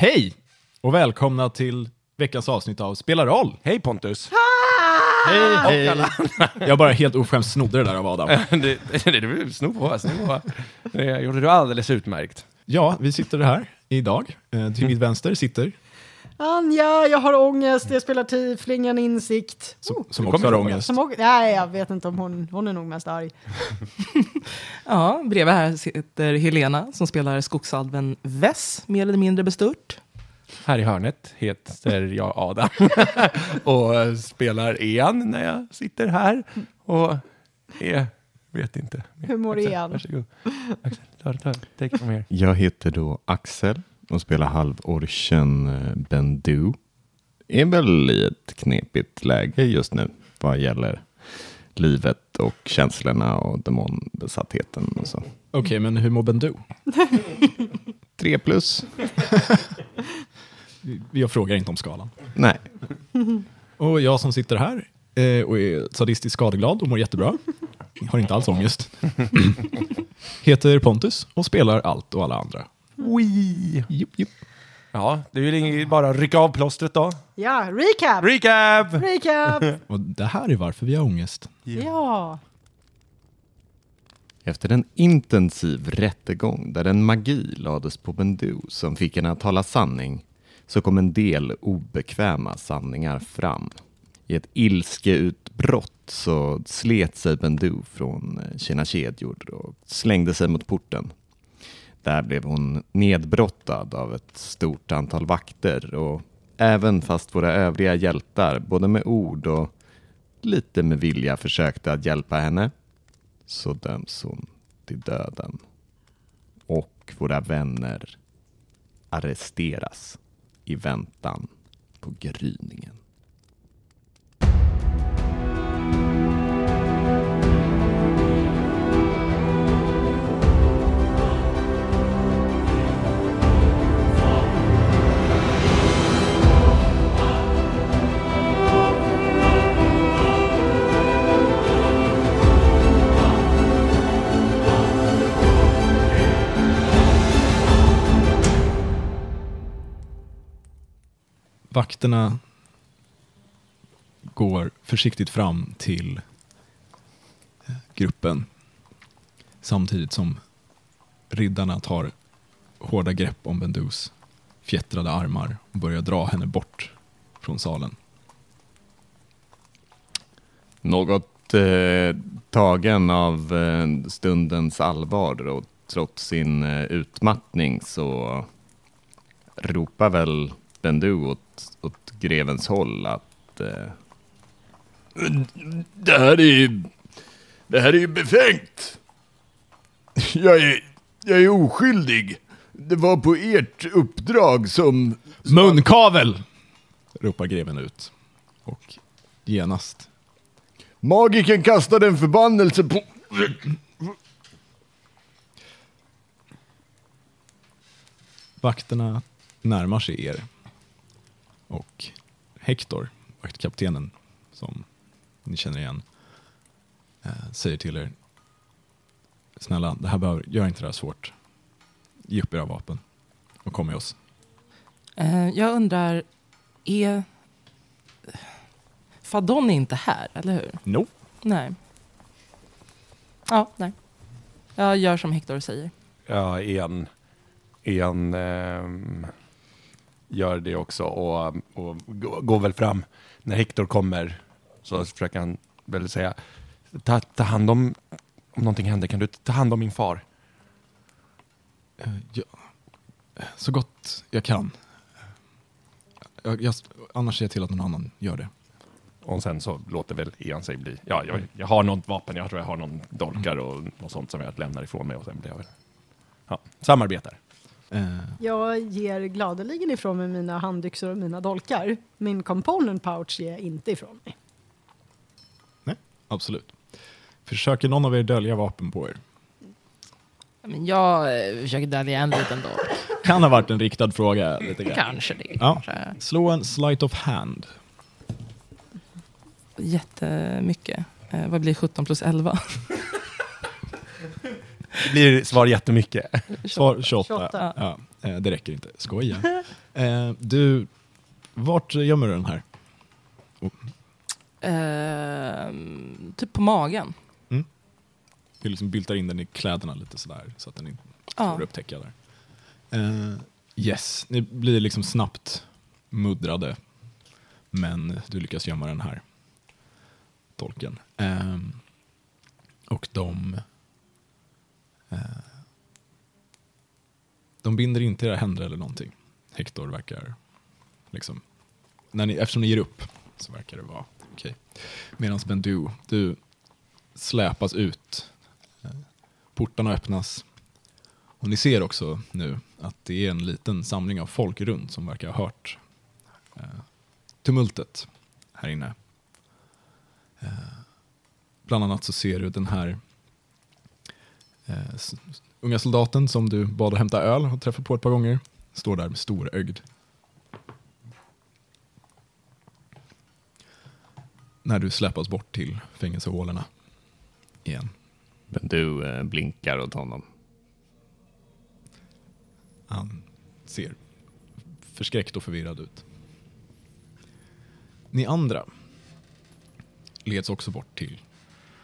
Hej och välkomna till veckans avsnitt av Spela roll. Hej Pontus! Hej, hej. Jag bara helt oförskämt snodde det där av Adam. det, det, det, sno på, sno på. Det gjorde du alldeles utmärkt. Ja, vi sitter här idag. Eh, Till mitt vänster sitter, Anja, jag har ångest, jag spelar tieflingen insikt. som, som det också har kommer ångest. Som, nej, jag vet inte om hon, hon är nog mest arg. Ja, bredvid här sitter Helena som spelar skogsalven Vess, mer eller mindre bestört. Här i hörnet heter jag Adam och spelar Ian när jag sitter här och är, vet inte. Hur mår Ian? Varsågod. Axel, ta, ta, take it from here. Jag heter då Axel och spelar halvorchen eh, Bendu. Är väl i ett knepigt läge just nu vad gäller livet och känslorna och demonbesattheten och så. Okej, men hur mår Bendu? Tre plus? Jag frågar inte om skalan. Nej. Och jag som sitter här eh, och är sadistiskt skadeglad och mår jättebra. Har inte alls ångest. Heter Pontus och spelar allt och alla andra. Wee. Jupp, jupp. Ja, det är väl inget, bara rycka av plåstret då. Ja, recap! Recap! recap! Och det här är varför vi har ångest. ja. Efter en intensiv rättegång där en magi lades på Bendu som fick henne att tala sanning så kom en del obekväma sanningar fram. I ett ilskeutbrott så slet sig Bendu från eh, sina kedjor och slängde sig mot porten. Där blev hon nedbrottad av ett stort antal vakter och även fast våra övriga hjältar både med ord och lite med vilja försökte att hjälpa henne så döms hon till döden. Och våra vänner arresteras i väntan på gryningen. Vakterna går försiktigt fram till gruppen samtidigt som riddarna tar hårda grepp om Bendus fjättrade armar och börjar dra henne bort från salen. Något eh, tagen av eh, stundens allvar och trots sin eh, utmattning så ropar väl Bendu åt, åt grevens håll att eh, Det här är... Det här är ju befängt. Jag är... Jag är oskyldig. Det var på ert uppdrag som... Munkavel! ropar greven ut. Och genast Magiken kastade en förbannelse på... Vakterna närmar sig er. Och Hector, vaktkaptenen, som ni känner igen, eh, säger till er. Snälla, det här behöver, gör inte det här svårt. Ge upp era vapen och kom med oss. Eh, jag undrar, är... Fadon är inte här, eller hur? No. Nej. Ja, nej. Jag gör som Hector säger. Ja, en, en ehm, gör det också och, och gå- går väl fram. När Hector kommer så försöker han väl säga ta, ta hand om, om någonting händer kan du ta hand om min far. Eh, ja, så gott jag kan. Jag, jag, annars ser jag till att någon annan gör det. Och sen så låter väl Ian sig bli, ja jag, jag har något vapen, jag tror jag har någon dolkar och något sånt som jag lämnar ifrån mig och sen blir jag väl, ja, samarbetar. Eh, Jag ger gladeligen ifrån mig mina handyxor och mina dolkar. Min component pouch ger jag inte ifrån mig. nej, absolut. Försöker någon av er dölja vapen på er? Men jag eh, försöker dölja en liten dolk. Kan ha varit en riktad fråga. Lite grann. Kanske det. Ja. Kanske. Slå en sleight of hand. Jättemycket. Eh, vad blir 17 plus 11? Det blir svar jättemycket. Svar 28. 28. Ja. Eh, det räcker inte. Skoja. Eh, du, vart gömmer du den här? Ehm, typ på magen. Du liksom byltar in den i kläderna lite sådär så att den inte Ja. får upptäcka där. Eh, yes, ni blir liksom snabbt muddrade. Men du lyckas gömma den här dolken. Ehm, och de de binder inte era händer eller någonting. Hector verkar liksom... När ni, eftersom ni ger upp så verkar det vara okej. Medan Bendu, du släpas ut. Eh, portarna öppnas. Och ni ser också nu att det är en liten samling av folk runt som verkar ha hört eh, tumultet här inne. Eh, bland annat så ser du den här unga soldaten som du bad att hämta öl och träffat på ett par gånger. Står där med storögd. När du släpas bort till fängelsehålorna igen. Men du eh, blinkar åt honom. Han ser förskräckt och förvirrad ut. Ni andra leds också bort till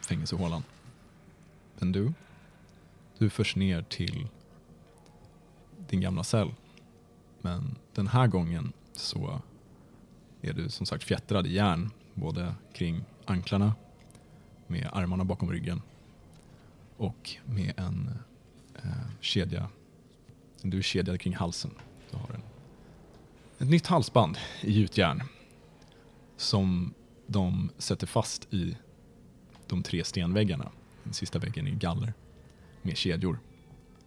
fängelsehålan. Men du, du förs ner till din gamla cell. Men den här gången så är du som sagt fjättrad i järn, både kring anklarna, med armarna bakom ryggen och med en eh, kedja du är kedjad kring halsen. Du har en, ett nytt halsband i gjutjärn som de sätter fast i de tre stenväggarna. Den sista väggen är galler med kedjor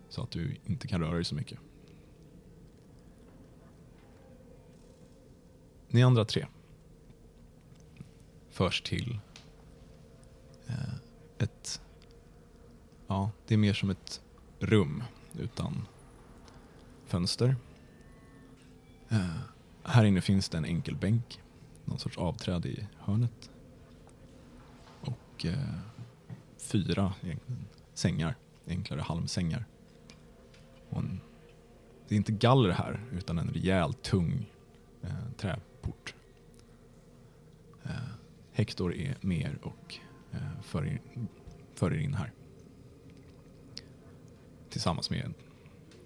så att du inte kan röra dig så mycket. Ni andra tre förs till eh, ett, ja, det är mer som ett rum utan fönster. Eh, här inne finns det en enkel bänk, någon sorts avträde i hörnet. Och eh, fyra sängar enklare halmsängar. Och en, det är inte galler här, utan en rejäl tung eh, träport. Eh, Hector är med er och eh, för, er, för er in här. Tillsammans med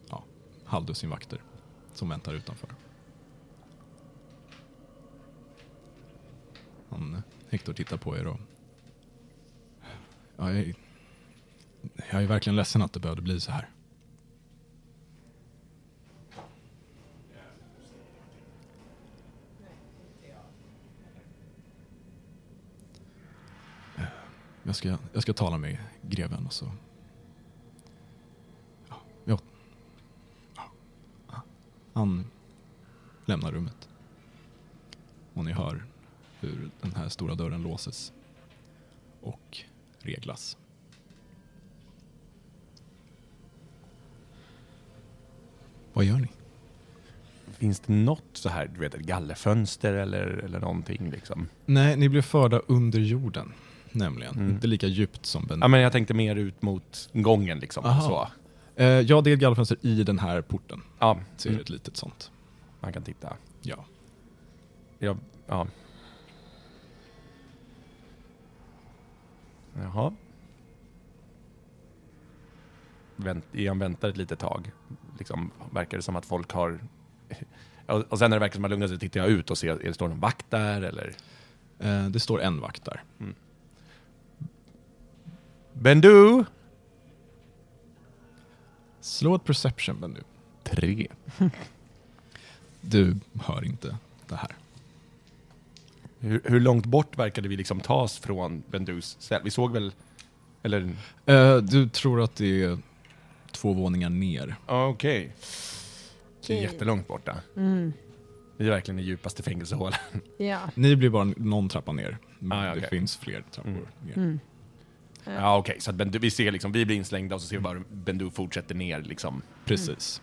ja, halvdussin vakter som väntar utanför. Han, Hector tittar på er och... Ja, jag, jag är verkligen ledsen att det behövde bli så här. Eh, jag ska, jag ska tala med greven och så... Ja, jag han lämnar rummet. Och ni hör hur den här stora dörren låses och reglas. Vad gör ni? Finns det något så här, du vet, ett gallerfönster eller, eller någonting liksom? Nej, ni blev förda under jorden, nämligen. Mm. Inte lika djupt som Ben. Ja, men jag tänkte mer ut mot gången liksom. Aha. Så. Eh, ja, det är ett gallerfönster i den här porten. Ja, Ser du mm, ett litet sånt. man kan titta. Ja. Jag, ja. Jaha. Vänt, väntar ett litet tag. Liksom, verkar det som att folk har... Och och sen när det verkar som att man lugnar sig tittar jag ut och ser, är det står någon vakt där eller? Eh, det står en vakt där. Bendu! Slå ett perception, Ben, du. Tre. Du hör inte det här. Hur, hur långt bort verkade vi liksom tas från Bendus cell? Vi såg väl... Eller... Eh, du tror att det är två våningar ner. Ja, okej. Det är Okej. jättelångt borta. Mm. Vi är verkligen i djupaste fängelsehålan. Ja. Ni blir bara någon trappa ner. Men Ah, ja, Det okej. finns fler trappor Mm. ner. Mm. Ja, okej. Så att Bendu, vi ser liksom, vi blir inslängda och så ser vi bara hur Bendu fortsätter ner liksom. Precis.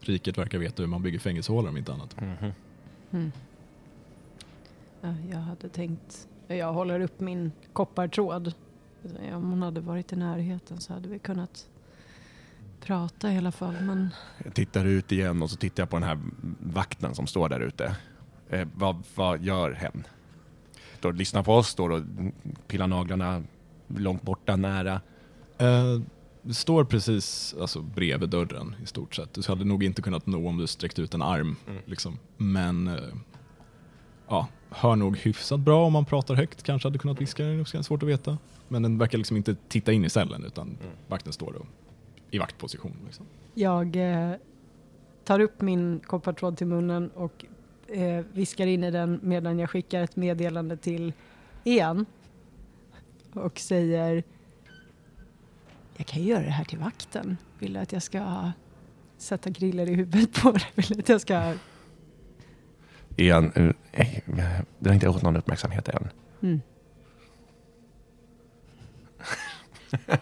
Riket verkar veta hur man bygger fängelsehålor om inte annat. Mm. Ja, jag hade tänkt... Jag håller upp min koppartråd. Om hon hade varit i närheten så hade vi kunnat prata i alla fall. Men Jag tittar ut igen och så tittar jag på den här vakten som står där ute. Eh, vad, vad gör hen? Står och lyssnar på oss, står och pillar naglarna långt borta, nära. Eh, står precis alltså, bredvid dörren i stort sett. Du hade nog inte kunnat nå om du sträckt ut en arm. Liksom. Men eh, ja, hör nog hyfsat bra om man pratar högt. Kanske hade kunnat viska, det är svårt att veta. Men den verkar liksom inte titta in i cellen utan vakten står då i vaktposition. Liksom. jag eh, tar upp min koppartråd till munnen och eh, viskar in i den medan jag skickar ett meddelande till Ian. Och säger Jag kan ju göra det här till vakten. Vill du att jag ska sätta griller i huvudet på dig? Vill du att jag ska... Igen, eh, eh, det har inte fått någon uppmärksamhet än. Mm.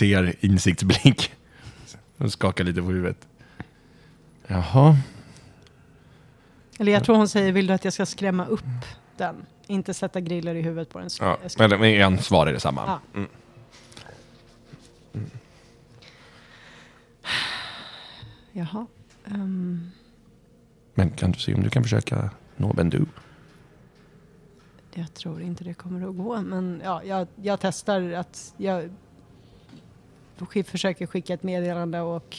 Ser insiktsblick. Och skakar lite på huvudet. Jaha. Eller jag tror hon säger Vill du att jag ska skrämma upp den? Inte sätta griller i huvudet på den. Ja, ska- men igen, svar är detsamma. Ja. Mm. Jaha. Ehm, Men kan du se om du kan försöka nå Bendu? Jag tror inte det kommer att gå, men ja, jag, jag testar att jag försöker skicka ett meddelande och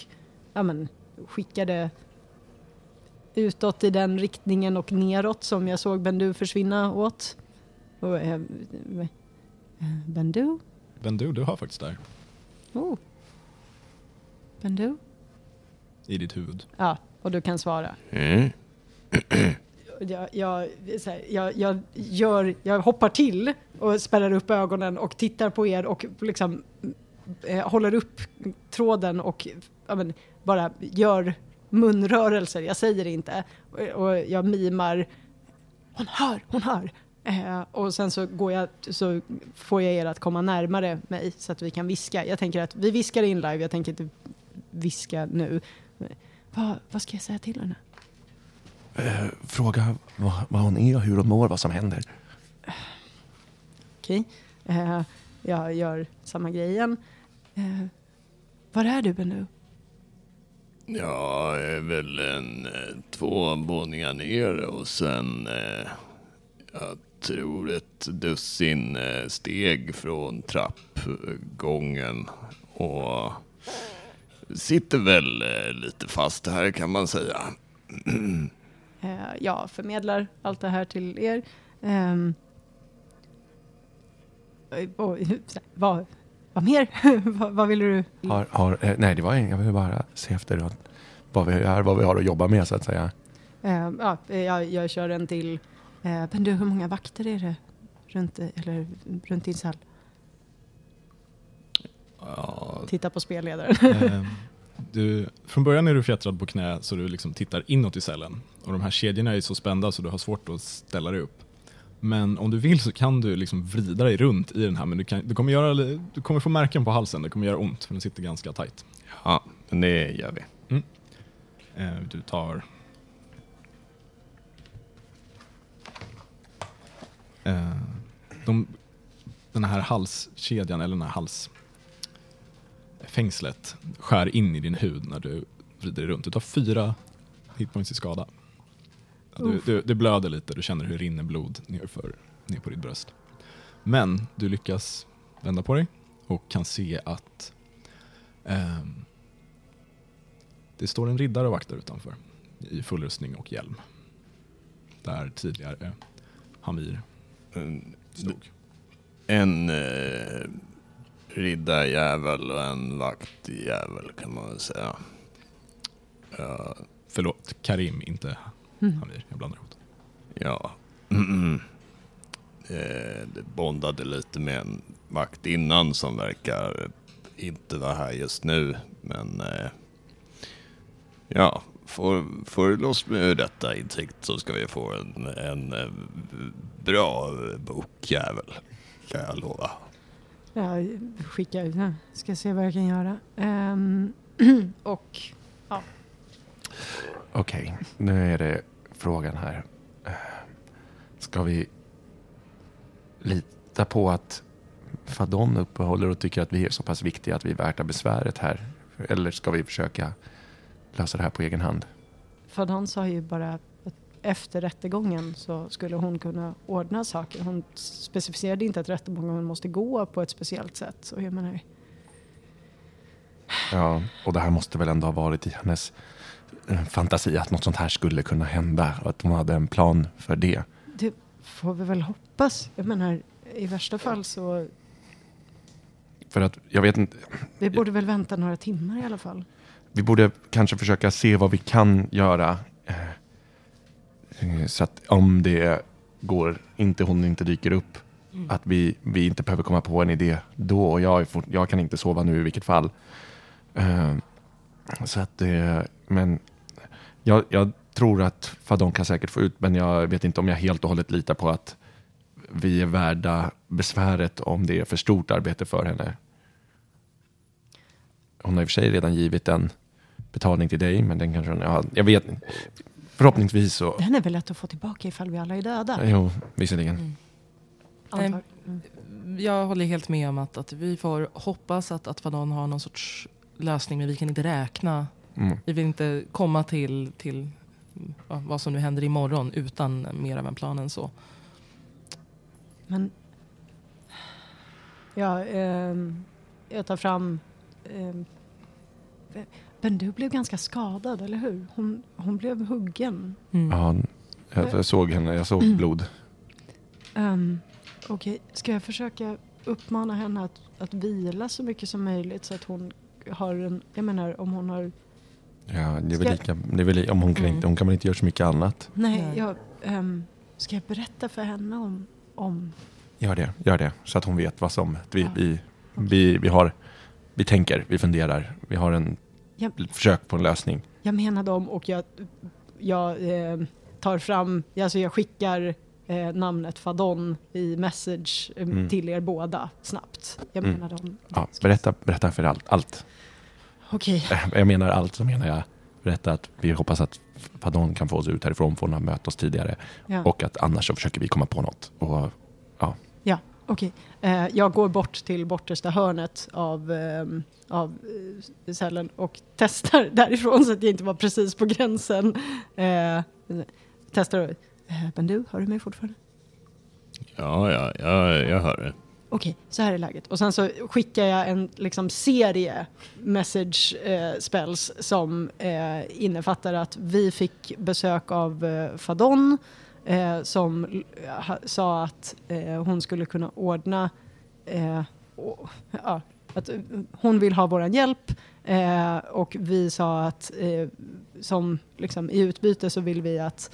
ja, men, skicka det utåt i den riktningen och neråt som jag såg Bendu försvinna åt. Och, eh, eh, Bendu? Men du, du har faktiskt där Oh. Bendu? i ditt huvud. Ja, och du kan svara. Mm. Jag, jag, här, jag, jag, gör, jag hoppar till och spärrar upp ögonen och tittar på er och liksom eh, håller upp tråden och ja, men, bara gör munrörelser. Jag säger inte. Och, och jag mimar. Hon hör, hon hör. Eh, och sen så, går jag, så får jag er att komma närmare mig så att vi kan viska. Jag tänker att vi viskar in live, jag tänker inte viska nu. Vad, vad ska jag säga till henne? Eh, fråga vad, vad hon är hur hon mår, vad som händer. Okej. Eh, jag gör samma grej igen. Eh, var är du nu? Jag är väl en eh, två våningar ner och sen eh, jag tror ett dussin eh, steg från trappgången och sitter väl eh, lite fast här kan man säga. Jag förmedlar allt det här till er. Ehm, eh, och, vad, vad mer? vad, vad vill du? Har, har, eh, nej, det var inget. Jag vill bara se efter vad, vad, vi är, vad vi har att jobba med så att säga. Eh, ja, eh, jag, jag kör en till. Eh, men du, hur många vakter är det runt, eller, runt din cell? Ja, Titta på spelledaren. Eh, du, från början är du fjättrad på knä så du liksom tittar inåt i cellen. Och de här kedjorna är så spända så du har svårt att ställa dig upp. Men om du vill så kan du liksom vrida dig runt i den här men du, kan, du, kommer, göra, du kommer få märken på halsen, det kommer göra ont för den sitter ganska tajt. Ja, men det gör vi. Eh, du tar... Eh, de, den här halskedjan, eller den här halsfängslet skär in i din hud när du vrider dig runt. Du tar fyra hitpoints i skada. Du, du, det blöder lite, du känner hur det rinner blod nerför, ner på ditt bröst. Men du lyckas vända på dig och kan se att ehm, det står en riddare och vaktar utanför i full rustning och hjälm. Där tidigare Hamir En, stod. en eh, riddarjävel och en vaktjävel kan man väl säga. Ja, Förlåt, Karim, inte Mm. Hamir. Jag blandar ihop dem. ja. Eh, det bondade lite med en vakt innan som verkar inte vara här just nu. Men eh, ja, får, får du loss med detta insikt så ska vi få en, en eh, bra bokjävel. Kan jag lova. Jag skickar, ja, ska se vad jag kan göra. Ehm, och Okej, nu är det frågan här. Ska vi lita på att Fadon uppehåller och tycker att vi är så pass viktiga att vi är värda besväret här? Eller ska vi försöka lösa det här på egen hand? Fadon sa ju bara att efter rättegången så skulle hon kunna ordna saker. Hon specificerade inte att rättegången måste gå på ett speciellt sätt. Så jag menar, Ja, och det här måste väl ändå ha varit i hennes fantasi att något sånt här skulle kunna hända och att hon hade en plan för det. det får vi väl hoppas. Jag menar, i värsta fall så För att jag vet inte, vi borde väl vänta några timmar i alla fall. vi borde kanske försöka se vad vi kan göra. eh, eh, Så att om det går, inte hon inte dyker upp, att vi, vi inte behöver komma på en idé då. Och jag, jag kan inte sova nu i vilket fall. Eh, Så att det, men jag, jag tror att Fadon kan säkert få ut, men jag vet inte om jag helt och hållet litar på att vi är värda besväret om det är för stort arbete för henne. Hon har i och för sig redan givit en betalning till dig, men den kanske hon, ja, jag vet. Förhoppningsvis så, Den är väl lätt att få tillbaka ifall vi alla är döda. jo, visserligen. Antar. Jag håller helt med om att, att vi får hoppas att, att Fadon har någon sorts lösning, men vi kan inte räkna. Mm. Vi vill inte komma till, till vad som nu händer imorgon utan mer av en plan än så. Men ja, ehm, jag tar fram... ehm, men du blev ganska skadad, eller hur? Hon, hon blev huggen. Mm. Ja, jag, jag såg henne, jag såg Mm. blod. Um, Okej, ska jag försöka uppmana henne att, att vila så mycket som möjligt så att hon har en... Jag menar om hon har... Ja, det är väl lika, det är väl, om hon, kan Mm. inte, hon kan väl inte göra så mycket annat. Nej, Nej. jag... ehm, ska jag berätta för henne om... om Gör det, gör det. Så att hon vet vad som, vi, Ja. vi, vi, vi har, vi tänker, vi funderar, vi har en Ja. försök på en lösning. jag menar dem och jag, jag eh, tar fram... Alltså jag skickar eh, namnet Fadon i message eh, Mm. till er båda snabbt. Jag Mm. menar dem. Ja, berätta, berätta för allt. allt. Okej. Eh, Jag menar allt, så menar jag berätta att vi hoppas att Fadon kan få oss ut härifrån, få att möta oss tidigare. Ja. Och att annars så försöker vi komma på något. Och, ja. Ja, okej. Eh, jag går bort till bortersta hörnet av, ehm, av eh, cellen och testar därifrån så att jag inte var precis på gränsen. Eh, testar. Eh, men du, hör du mig fortfarande? Ja, ja, ja, jag hör det. Okej, så här är läget. Och sen så skickar jag en liksom, serie message eh, spells som eh, innefattar att vi fick besök av eh, Fadon eh, som l- ha, sa att eh, hon skulle kunna ordna eh, och, ja, att eh, hon vill ha våran hjälp eh, och vi sa att eh, som liksom, i utbyte så vill vi att,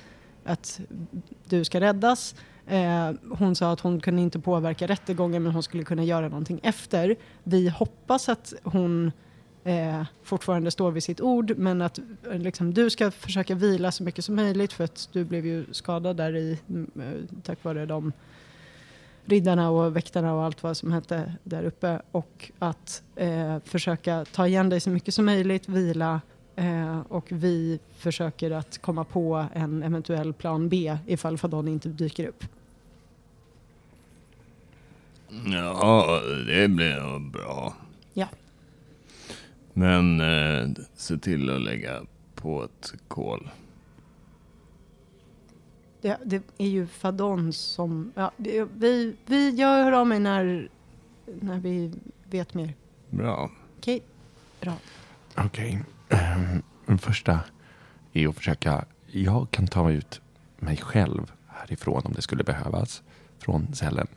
att du ska räddas. Eh, hon sa att hon kunde inte påverka rättegången men hon skulle kunna göra någonting efter. Vi hoppas att hon eh, fortfarande står vid sitt ord men att eh, liksom, du ska försöka vila så mycket som möjligt för att du blev ju skadad där i mm, eh, tack vare de riddarna och väktarna och allt vad som hette där uppe och att eh, försöka ta igen dig så mycket som möjligt, vila eh, och vi försöker att komma på en eventuell plan B ifall Fadon inte dyker upp. Ja, det blir bra. Ja. Men eh, se till att lägga på ett kol. Det, det är ju Fadon som... Ja, det, vi, vi, jag hör av mig när, när vi vet mer. Bra. Okej? Bra. Okej. Ehm, Den första är att försöka, jag kan ta ut mig själv härifrån om det skulle behövas från cellen.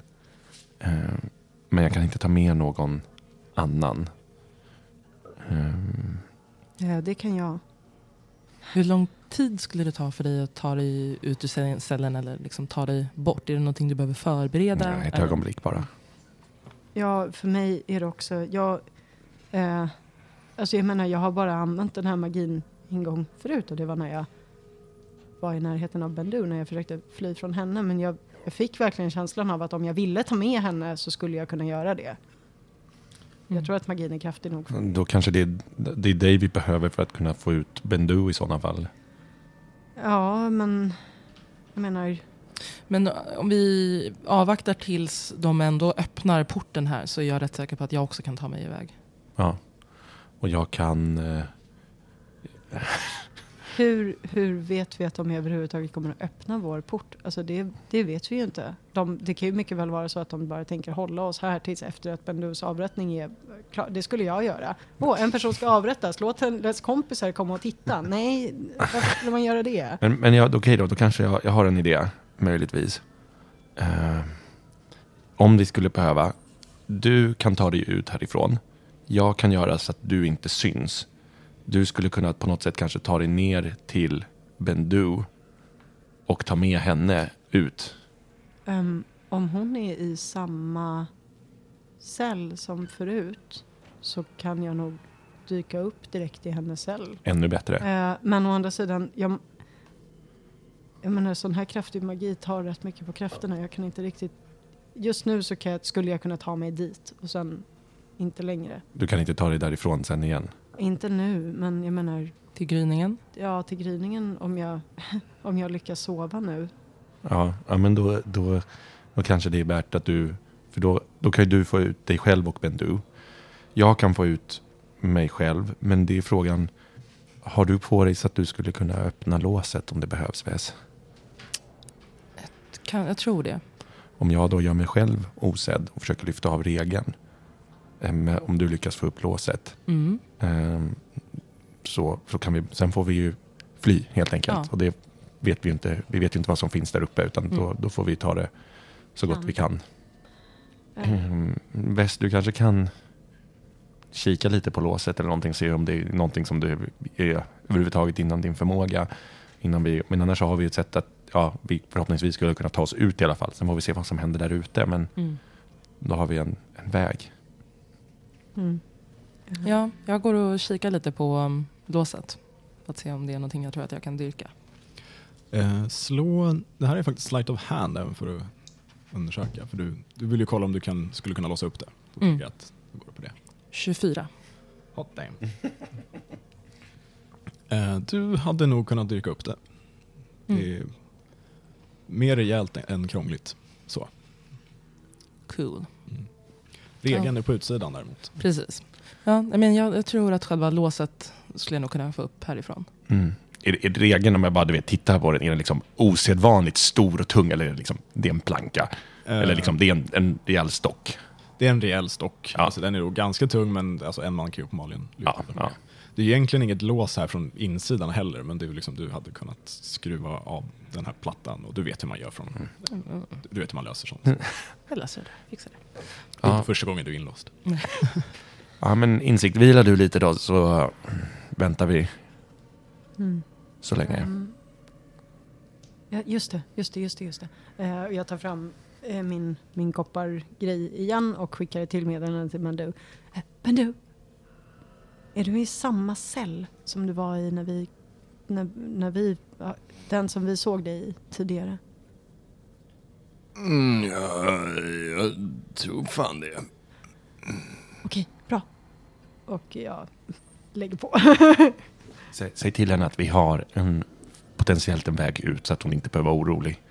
Ehm, Men jag kan inte ta med någon annan. Ehm, Ja, det kan jag. Hur lång tid skulle det ta för dig att ta dig ut ur cellen eller liksom ta dig bort? Är det någonting du behöver förbereda? nej, ett ögonblick bara. Ja, för mig är det också... Jag, eh, alltså jag menar, jag har bara använt den här magin en gång förut och det var när jag var i närheten av Bendu när jag försökte fly från henne. Men jag, jag fick verkligen känslan av att om jag ville ta med henne så skulle jag kunna göra det. Jag Mm. tror att magin är kraftig nog. Då kanske det är, det är dig vi behöver för att kunna få ut Bendu i sådana fall. Ja, men jag menar... Men om vi avvaktar tills de ändå öppnar porten här så är jag rätt säker på att jag också kan ta mig iväg. Ja. Och jag kan... Eh, Hur, hur vet vi att de överhuvudtaget kommer att öppna vår port? Alltså det, det vet vi ju inte. De, det kan ju mycket väl vara så att de bara tänker hålla oss här tills efter att Bendus avrättning är klar. Det skulle jag göra. Åh, en person ska avrättas, låt hennes kompisar komma och titta. Nej, varför skulle man göra det? men men jag, okej då, då kanske jag, jag har en idé, möjligtvis. Eh, om vi skulle behöva. Du kan ta dig ut härifrån. Jag kan göra så att du inte syns. Du skulle kunna på något sätt kanske ta dig ner till Bendu och ta med henne ut. Ehm, om hon är i samma cell som förut så kan jag nog dyka upp direkt i hennes cell. Ännu bättre. Eh, men å andra sidan, jag, jag menar sån här kraftig magi tar rätt mycket på krafterna. Jag kan inte riktigt, just nu så jag, skulle jag kunna ta mig dit och sen inte längre. Du kan inte ta dig därifrån sen igen. Inte nu, men jag menar, Till gryningen. ja till gryningen om jag, om jag lyckas sova nu. Ja, ja men då, då, då kanske det är värt att du... För då, då kan ju du få ut dig själv och Bendu. Jag kan få ut mig själv, men det är frågan... Har du på dig så att du skulle kunna öppna låset om det behövs, Wes? Kan, jag tror det. Om jag då gör mig själv osedd och försöker lyfta av regeln. Em, Om du lyckas få upp låset. Mm. em, Så, så kan vi, sen får vi ju fly helt enkelt. Ja. Och det vet vi inte. Vi vet ju inte vad som finns där uppe utan Mm. då, då får vi ta det så gott Kan. vi kan. Väst, du kanske kan kika lite på låset eller någonting, se om det är någonting som du är överhuvudtaget inom din förmåga. Innan vi, men annars har vi ett sätt att ja, vi förhoppningsvis skulle kunna ta oss ut i alla fall. Sen får vi se vad som händer där ute, men Mm. då har vi en, en väg. Mm. Ja, jag går och kikar lite på um, låset. För att se om det är någonting jag tror att jag kan dyrka. Eh, slå, det här är faktiskt sleight of hand även för att undersöka. För du, du vill ju kolla om du kan, skulle kunna låsa upp det. Då Mm. att du går på det. 24. Hot damn. eh, du hade nog kunnat dyrka upp det. Det är mer rejält än krångligt. Så. Cool. Regeln är på utsidan däremot. Precis. Ja, men jag, jag tror att själva låset skulle jag nog kunna få upp härifrån. Mm. Är, är regeln, om jag bara du vet, tittar på den, är den liksom osedvanligt stor och tung eller är det, liksom, det är en planka? Eh, Eller liksom, det är en, en rejäl stock? Det är en rejäl stock. Ja. Alltså, den är nog ganska tung men alltså, en man kan ju uppenbarligen lyfta Ja, den. ja. Det är egentligen inget lås här från insidan heller men det är ju liksom, du hade kunnat skruva av den här plattan och du vet hur man gör från Mm. Du vet hur man löser sånt. Jag löser det. Fixar det. Det är Ja. inte första gången du är inlåst. Ja, men insikt, vila du lite då så väntar vi Mm. så länge. Mm. Ja, just det, just det, just det. Just det. Eh, jag tar fram eh, min, min koppargrej igen och skickar ett till meddelande till Bendu. Eh, Bendu! Är du i samma cell som du var i när vi, när, när vi, den som vi såg dig i tidigare? Mm, ja, jag tror fan det. Okej, bra. Och jag lägger på. Säg, säg till henne att vi har en, potentiellt en väg ut så att hon inte behöver vara orolig.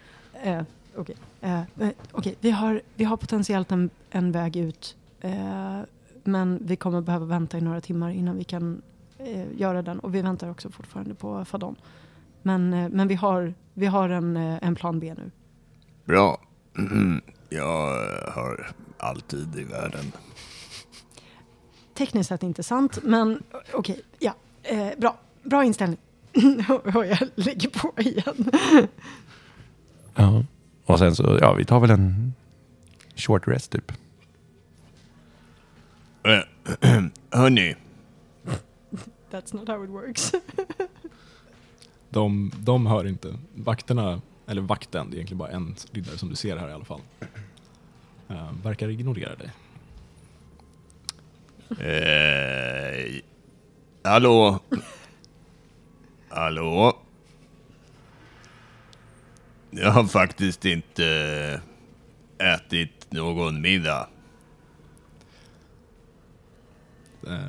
Eh, Okej, eh, eh, okej, vi, har, vi har potentiellt en, en väg ut. Eh, men vi kommer behöva vänta i några timmar innan vi kan eh, göra den. Och vi väntar också fortfarande på Fadon. Men, eh, men vi har, vi har en, eh, en plan B nu. Bra. Jag har alltid i världen. Tekniskt sett inte sant, men okej, ja. Eh, bra, bra inställning. jag lägger på igen. Ja. Och sen så, ja, vi tar väl en short rest typ. Eh, Hörni, That's not how it works. De, de hör inte. Vakterna, eller vakten, det är egentligen bara en riddare som du ser här i alla fall. Eh, verkar ignorera dig. Eh, hallå? Hallå? Jag har faktiskt inte ätit någon middag. Eh,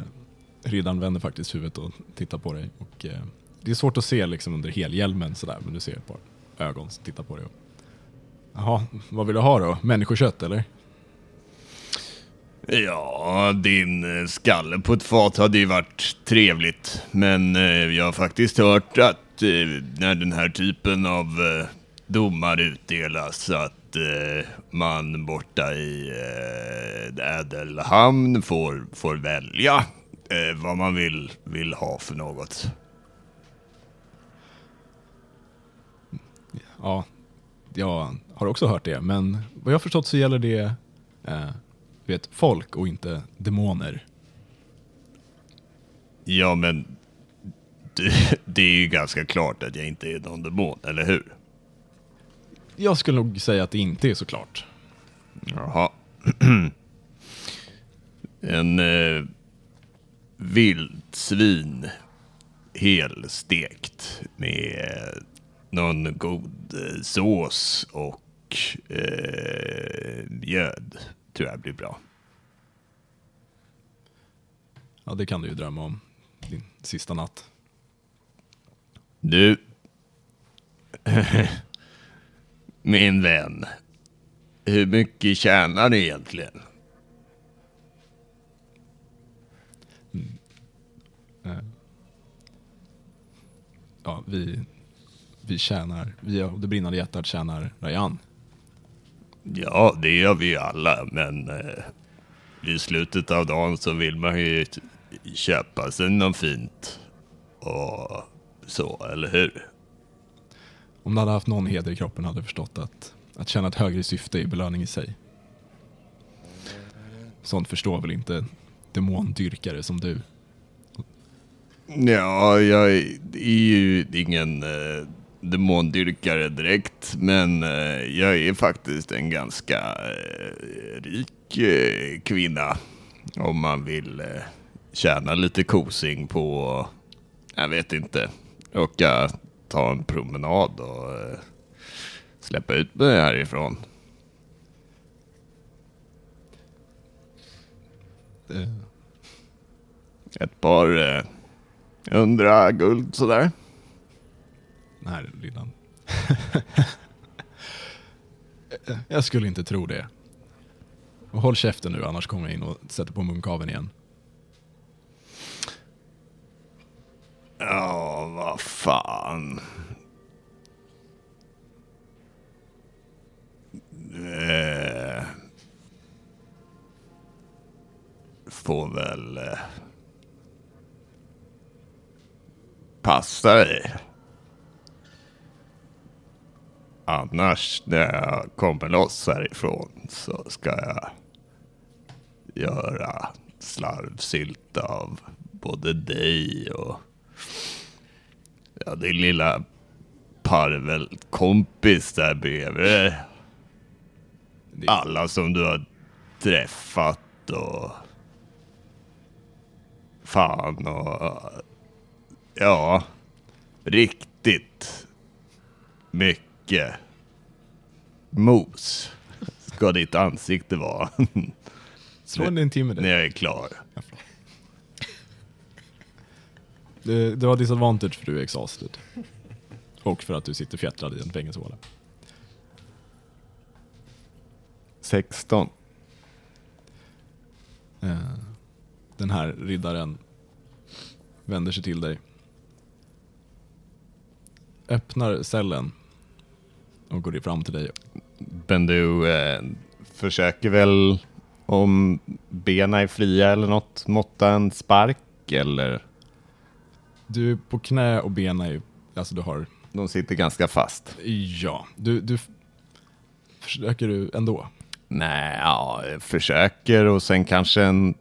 riddaren vänder faktiskt huvudet och tittar på dig. Och, eh, det är svårt att se liksom under helhjälmen sådär, men du ser ett par ögon som tittar på dig. Jaha, vad vill du ha då? Människokött eller? Ja, din eh, skalle på ett fat hade ju varit trevligt. Men eh, jag har faktiskt hört att eh, när den här typen av eh, domar utdelas att eh, man borta i eh, Ädelhamn får, får välja eh, vad man vill, vill ha för något. Ja, jag har också hört det, men vad jag har förstått så gäller det eh, vet, folk och inte demoner. Ja, men det, det är ju ganska klart att jag inte är någon demon, eller hur? Jag skulle nog säga att det inte är så klart. Jaha. en eh, vildsvin helstekt med någon god eh, sås och eh, mjöd tror jag blir bra. Ja, det kan du ju drömma om din sista natt. Du, min vän, hur mycket tjänar du egentligen? Ja, vi, vi tjänar, vi av det brinnande hjärtat tjänar Rayan. Ja, det gör vi ju alla, men eh, i slutet av dagen så vill man ju köpa sig något fint och så, eller hur? Om du hade haft någon heder i kroppen hade du förstått att, att känna ett högre syfte är belöning i sig. Sånt förstår väl inte demondyrkare som du. Ja, jag är ju ingen eh, demondyrkare direkt, men eh, jag är faktiskt en ganska eh, rik eh, kvinna. Om man vill tjäna lite kosing på, jag vet inte, åka ta en promenad och släppa ut mig härifrån. Ett par eh, hundra guld sådär. Den här lillan. jag skulle inte tro det. Och håll käften nu annars kommer jag in och sätter på munkaven igen. Ja, vad fan. Eh, får väl eh, passa dig. Annars när jag kommer loss härifrån så ska jag göra slarvsylt av både dig och Ja, din lilla parvelkompis där bredvid. Alla som du har träffat och... Fan och... Ja, riktigt mycket mos ska ditt ansikte vara Slå en intimidate. när jag är klar. Du, du har disadvantage för du är exhausted. Och för att du sitter fjättrad i en fängelsehåla. 16. Eh, Den här riddaren vänder sig till dig. Öppnar cellen och går fram till dig. Men du eh, försöker väl om benen är fria eller något måtta en spark eller? Du är på knä och benen är, alltså du har, De sitter ganska fast. ja, du, du försöker du ändå. Nej, ja, jag försöker och sen kanske en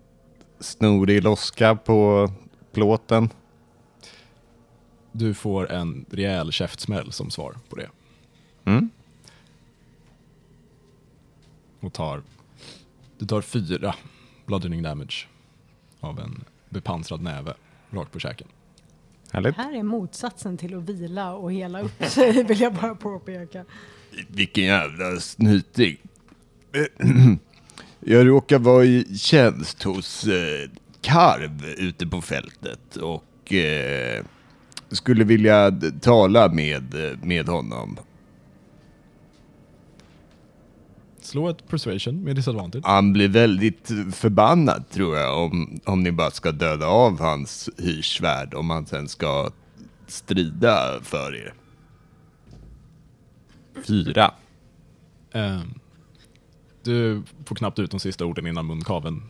snorig loska på plåten. Du får en rejäl käftsmäll som svar på det. Mm. Och tar, du tar fyra bludgeoning damage av en bepansrad näve rakt på käken. Härligt. Det här är motsatsen till att vila och hela upp sig, vill jag bara påpeka. Vilken jävla snyting. Jag råkar vara i tjänst hos eh, Karv ute på fältet och eh, skulle vilja tala med, med honom. Slå ett persuasion med disadvantage. Han blir väldigt förbannad tror jag om, om ni bara ska döda av hans hyrsvärd om han sen ska strida för er. Fyra. Ehm, du får knappt ut de sista orden innan munkaven.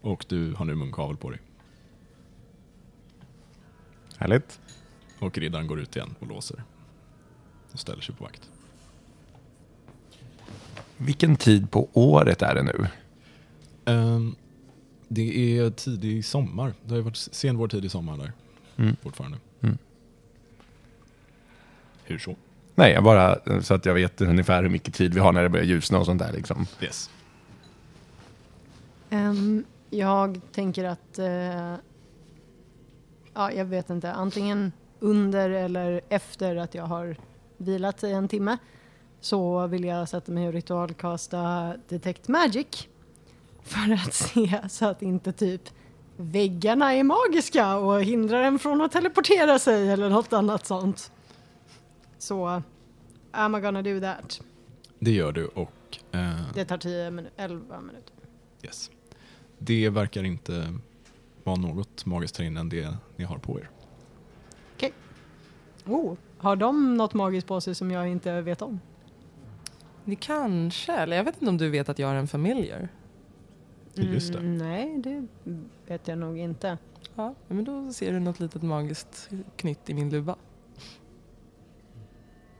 Och du har nu munkavel på dig. Härligt. Och riddaren går ut igen och låser. Och ställer sig på vakt. Vilken tid på året är det nu? Ehm, det är tidig sommar. Det har ju varit sen vår tid i sommar där. Mm. Fortfarande. Mm. Hur så? Nej, jag bara så att jag vet ungefär hur mycket tid vi har när det börjar ljusna och sånt där liksom. Yes. Ehm, jag tänker att, eh, ja, jag vet inte, antingen under eller efter att jag har vilat i en timme så vill jag sätta mig och ritualkasta Detect Magic för att se så att inte typ väggarna är magiska och hindrar en från att teleportera sig eller något annat sånt. Så, am I gonna do that? Det gör du och eh, Det tar 10 minu- 11 minuter. yes. det verkar inte vara något magiskt här inne än det ni har på er. Oh, har de något magiskt på sig som jag inte vet om? Det kanske, eller jag vet inte om du vet att jag är en familiar. Just det. Mm, nej, det vet jag nog inte. Ja, men då ser du något litet magiskt knytt i min luva.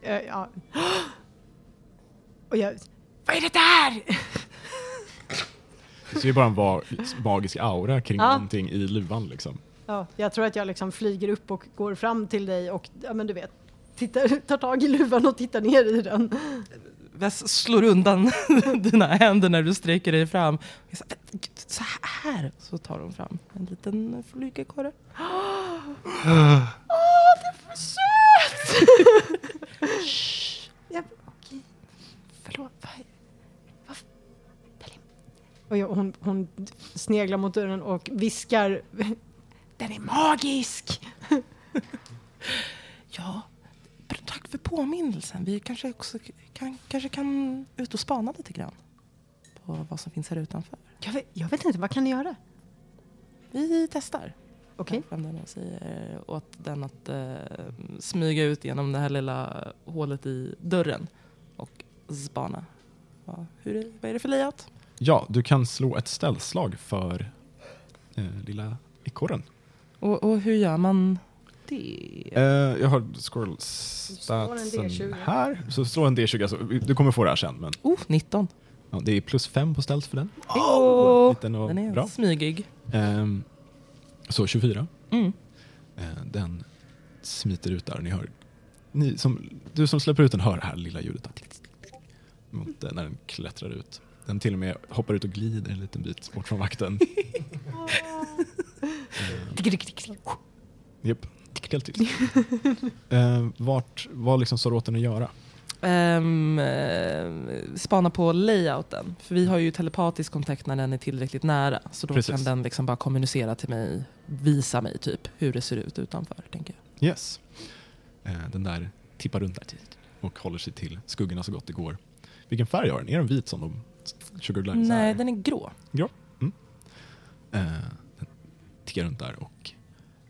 Eh, ja. Och jag... Vad är det där? Det ser ju bara en magisk aura kring Ja. någonting i luvan liksom. Ja, jag tror att jag liksom flyger upp och går fram till dig och, ja men du vet, tittar, tar tag i luvan och tittar ner i den. Väs slår undan dina händer när du sträcker dig fram. Jag Så här! Så tar hon fram en liten flygekorre. Okej. Förlåt, vad är... Vad... Den är... Och jag, hon, hon sneglar mot dörren och viskar Den är magisk! Ja, tack för påminnelsen. Vi kanske också kan, kanske kan ut och spana lite grann på vad som finns här utanför. Jag vet, jag vet inte, vad kan ni göra? Vi testar. Okej. Fram den och säger åt den att eh, smyga ut genom det här lilla hålet i dörren och spana. Ja, hur är, vad är det för layout? Ja, du kan slå ett ställslag för eh, lilla ekorren. Och, och hur gör man det? Eh, jag har scroll statsen D20. här. Så slå en D20, alltså, du kommer få det här sen. Men, Oh, 19. ja, det är plus fem på ställs för den. Oh, Liten och den är bra. smygig. Ehm, så 24. Mm. Eh, den smiter ut där. Ni hör, ni som, du som släpper ut den hör det här lilla ljudet. Mot, eh, när den klättrar ut. Den till och med hoppar ut och glider en liten bit bort från vakten. Japp, helt tyst. eh, vart, vad liksom sa du åt den att göra? Um, spana på layouten. För vi har ju telepatisk kontakt när den är tillräckligt nära. Så då Precis. kan den liksom bara kommunicera till mig, visa mig typ hur det ser ut utanför. Tänker jag. Yes. Eh, den där tippar runt där och håller sig till skuggorna så gott det går. Vilken färg har den? Är den vit som de Sugar Nej, är? den är grå. Eh, tickar runt där och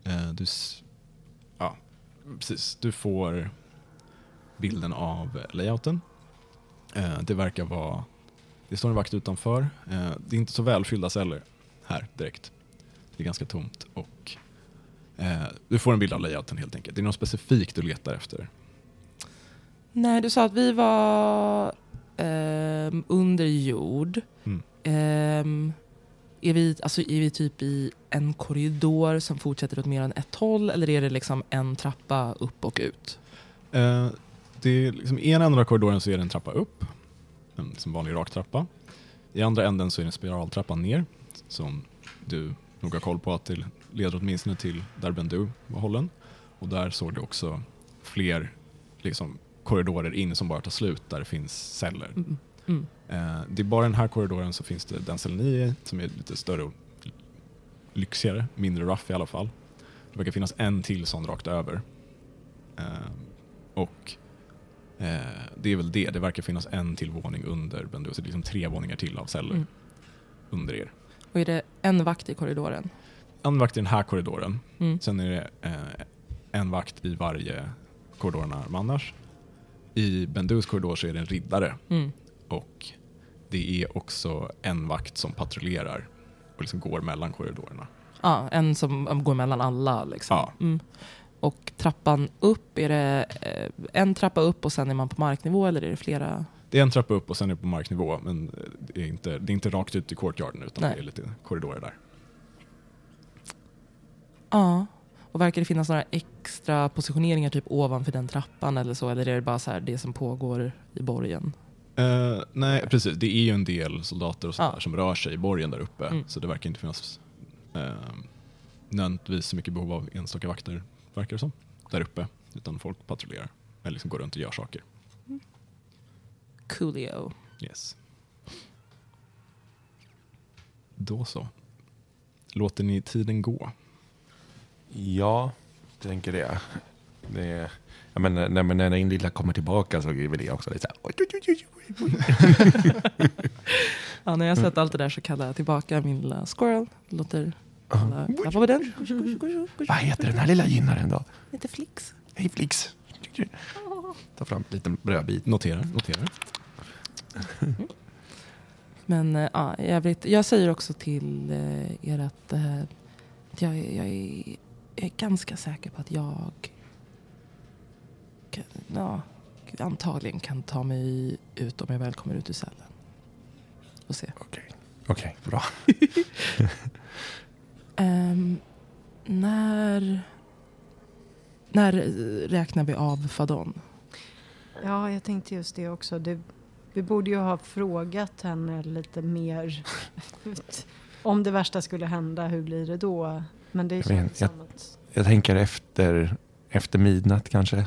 eh, du, ja, precis, du får bilden av layouten. Eh, det verkar vara, det står en vakt utanför. Eh, det är inte så välfyllda celler här direkt. Det är ganska tomt och eh, du får en bild av layouten helt enkelt. Det är något specifikt du letar efter. Nej, du sa att vi var ehm, under jord. Mm. Är, vi, alltså, är vi typ i en korridor som fortsätter åt mer än ett håll eller är det liksom en trappa upp och ut? Eh, det är liksom, I ena änden av korridoren så är det en trappa upp, en som vanlig rak trappa. I andra änden så är det en spiraltrappa ner, som du nog har koll på att det leder åtminstone till där Bendu var hållen. Och där såg du också fler liksom, korridorer in som bara tar slut, där det finns celler. Mm. Mm. Eh, det är bara den här korridoren så finns det den cellen ni är i, som är lite större och lyxigare, mindre rough i alla fall. Det verkar finnas en till sån rakt över. Eh, och eh, det är väl det, det verkar finnas en till våning under Bendu, så det är liksom tre våningar till av celler Mm. under er. Och är det en vakt i korridoren? En vakt i den här korridoren, Mm. sen är det eh, en vakt i varje korridorerna annars. I Bendus korridor så är det en riddare Mm. Och det är också en vakt som patrullerar och liksom går mellan korridorerna. Ja, en som um, går mellan alla. Liksom. Ja. Mm. Och trappan upp, är det eh, en trappa upp och sen är man på marknivå eller är det flera? Det är en trappa upp och sen är det på marknivå, men det är inte, det är inte rakt ut i courtyarden utan Nej. det är lite korridorer där. Ja. Och verkar det finnas några extra positioneringar typ ovanför den trappan eller så? Eller är det bara så här det som pågår i borgen? Eh, nej, precis. Det är ju en del soldater och sånt Ja. där som rör sig i borgen där uppe. Mm. Så det verkar inte finnas uh, nödvändigtvis så mycket behov av enstaka vakter, verkar det som, där uppe. Utan folk patrullerar, eller liksom går runt och gör saker. Coolio. Yes. Då så. Låter ni tiden gå? Ja, jag tänker det. det är, jag menar, när, när den lilla kommer tillbaka så är väl det också lite så här... Oj, oj, oj, oj, oj. Ja, när jag har sett allt det där så kallar jag tillbaka min lilla squirrel. Låter alla klappa på den. Vad heter den här lilla gynnaren då? Lite flix. Hej Flix. Ta fram en liten brödbit. Noterar, noterar. Men eh, ja, i övrigt, jag säger också till eh, er att, eh, att jag, jag, är, jag är ganska säker på att jag kan, ja, antagligen kan ta mig ut om jag väl kommer ut ur cellen. Och se. Okej, Okej, bra. Ehm, när, när räknar vi av Fadon? Ja, jag tänkte just det också. Det, vi borde ju ha frågat henne lite mer. Om det värsta skulle hända, hur blir det då? Men det Jag känns vet, jag- som att Jag tänker efter, efter midnatt kanske.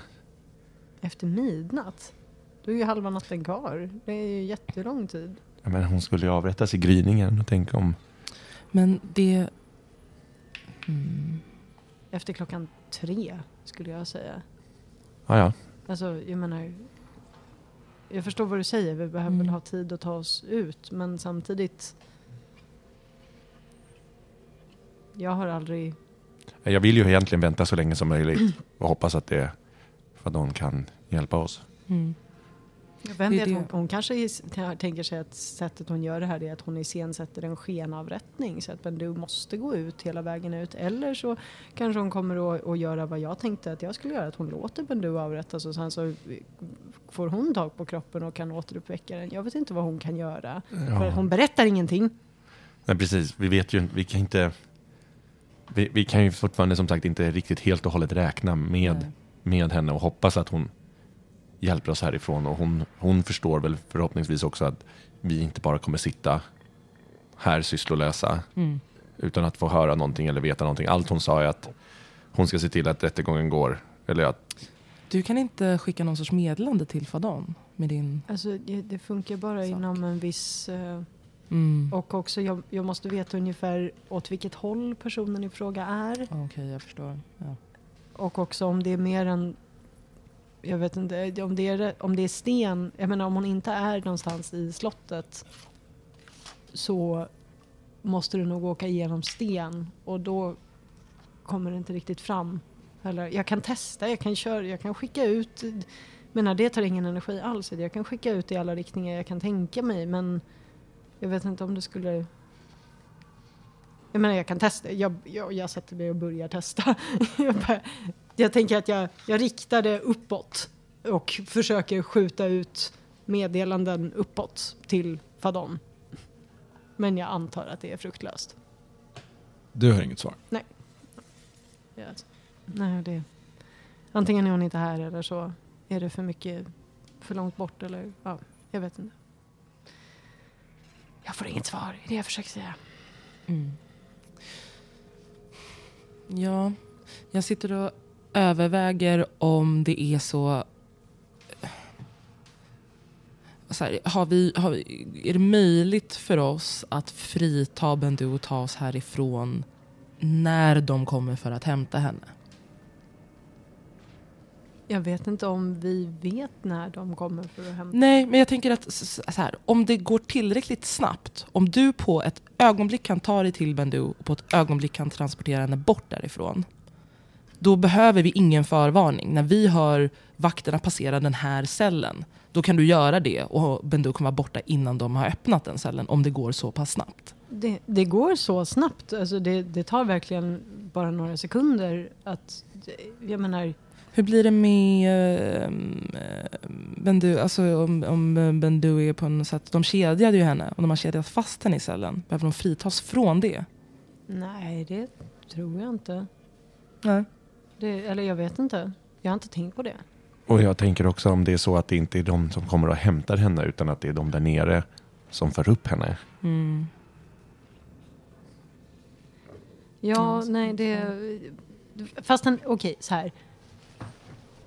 Efter midnatt, då är ju halva natten kvar. Det är ju jättelång tid. Jag menar, hon skulle ju avrättas i gryningen och tänk om... Men det... Mm, Efter klockan tre, skulle jag säga. Ja, ja. Alltså, jag menar... Jag förstår vad du säger, vi behöver Mm. väl ha tid att ta oss ut. Men samtidigt... Jag har aldrig... Jag vill ju egentligen vänta så länge som möjligt och hoppas att det för att någon kan hjälpa oss. mm. Jag vet hon, hon kanske is- tänker sig att sättet hon gör det här är att hon iscensätter en skenavrättning. Så att men du måste gå ut hela vägen ut. Eller så kanske hon kommer att, att göra vad jag tänkte att jag skulle göra. Att hon låter Bendu avrättas och sen så får hon tag på kroppen och kan återuppväcka den. Jag vet inte vad hon kan göra. För Ja. hon berättar ingenting. Nej, precis. Vi vet ju vi kan inte... Vi, vi kan ju fortfarande som sagt inte riktigt helt och hållet räkna med, Nej. Med henne och hoppas att hon hjälper oss härifrån. Och hon, hon förstår väl förhoppningsvis också att vi inte bara kommer sitta här sysslolösa Mm. utan att få höra någonting eller veta någonting. Allt hon sa är att hon ska se till att rättegången går. Eller att, Du kan inte skicka någon sorts meddelande till Fadon med din... Alltså, det, det funkar bara Sak. inom en viss... eh, Mm. och också, jag, jag måste veta ungefär åt vilket håll personen i fråga är. Okej, jag förstår. Ja. Och också om det är mer än... Jag vet inte, om det är, om det är sten. Jag menar om hon inte är någonstans i slottet så måste du nog åka igenom sten och då kommer det inte riktigt fram. Eller, jag kan testa, jag kan köra, jag kan skicka ut. menar det tar ingen energi alls. Jag kan skicka ut i alla riktningar jag kan tänka mig men jag vet inte om det skulle... Jag menar jag kan testa, jag, jag, jag sätter mig och börjar testa. jag, bara, jag tänker att jag, jag riktar det uppåt och försöker skjuta ut meddelanden uppåt till Fadon. Men jag antar att det är fruktlöst. Du har inget svar. Ja. Nej, det... Antingen är hon inte här eller så är det för mycket, för långt bort eller ja, jag vet inte. Jag får inget svar, det är det jag försöker säga. Mm. Ja, jag sitter och överväger om det är så... så här, har vi, har vi, är det möjligt för oss att frita Bendu och ta oss härifrån när de kommer för att hämta henne? Jag vet inte om vi vet när de kommer för att hämta. Nej, men jag tänker att så här, om det går tillräckligt snabbt, om du på ett ögonblick kan ta dig till Bendu och på ett ögonblick kan transportera henne bort därifrån, då behöver vi ingen förvarning. När vi hör vakterna passera den här cellen, då kan du göra det och Bendu kommer vara borta innan de har öppnat den cellen, om det går så pass snabbt. Det, det går så snabbt. Alltså det, det tar verkligen bara några sekunder att... Jag menar, Hur blir det med eh, Bendu, alltså om, om Bendu är på något sätt, de kedjade ju henne och de har kedjat fast henne i cellen. Behöver de fritas från det? nej det tror jag inte. Nej. Det, eller jag vet inte. Jag har inte tänkt på det. Och jag tänker också om det är så att det inte är de som kommer och hämtar henne utan att det är de där nere som för upp henne. Mm. Ja, Mm, nej det... Fast en, okej, så här.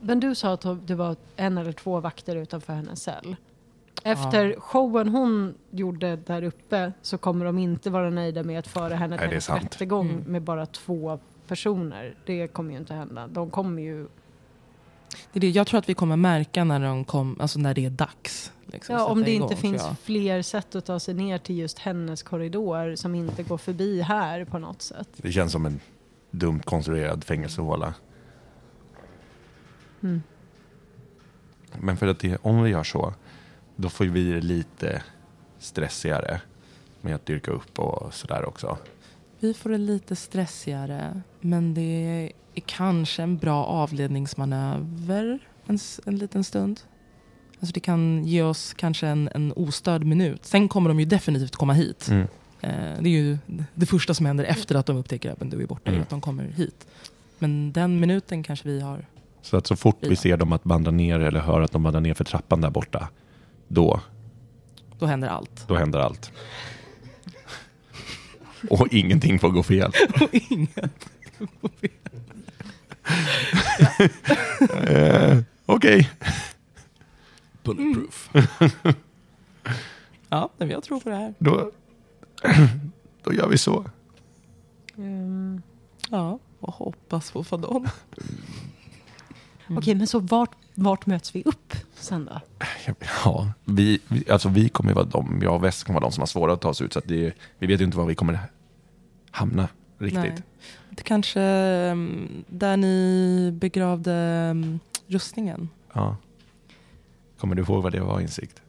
Men du sa att det var en eller två vakter utanför hennes cell. Efter showen hon gjorde där uppe så kommer de inte vara nöjda med att föra henne till en rättegång Mm. med bara två personer. Det kommer ju inte hända. De kommer ju... Det är det. Jag tror att vi kommer märka när, de kom, alltså när det är dags. Liksom, Ja, om det igång, inte finns jag. fler sätt att ta sig ner till just hennes korridor som inte går förbi här på något sätt. Det känns som en dumt konstruerad fängelsehåla. Mm. Men för att det, om vi gör så, då får vi det lite stressigare med att dyrka upp och sådär också. Vi får det lite stressigare, men det är kanske en bra avledningsmanöver en, en liten stund. Alltså det kan ge oss kanske en, en ostörd minut. Sen kommer de ju definitivt komma hit. Mm. Eh, det är ju det första som händer efter att de upptäcker att du är borta, Mm. att de kommer hit. Men den minuten kanske vi har... Så att så fort vi ser dem att vandra ner eller hör att de vandrar ner för trappan där borta, då, Då händer allt. då händer allt. Och ingenting får gå fel. Och inget. Eh, Okej. Bulletproof. Ja, men jag tror på det här. Då, då gör vi så. Mm. Ja, och hoppas på Fadon. Okej, men så vart, vart möts vi upp sen då? Ja, vi, vi- alltså vi kommer ju vara de, jag och West kommer vara de som har svårare att ta sig ut. Så att det, vi vet ju inte var vi kommer hamna riktigt. Nej. Det kanske mm, där ni begravde mm, rustningen. Ja. Kommer du ihåg vad det var insikt?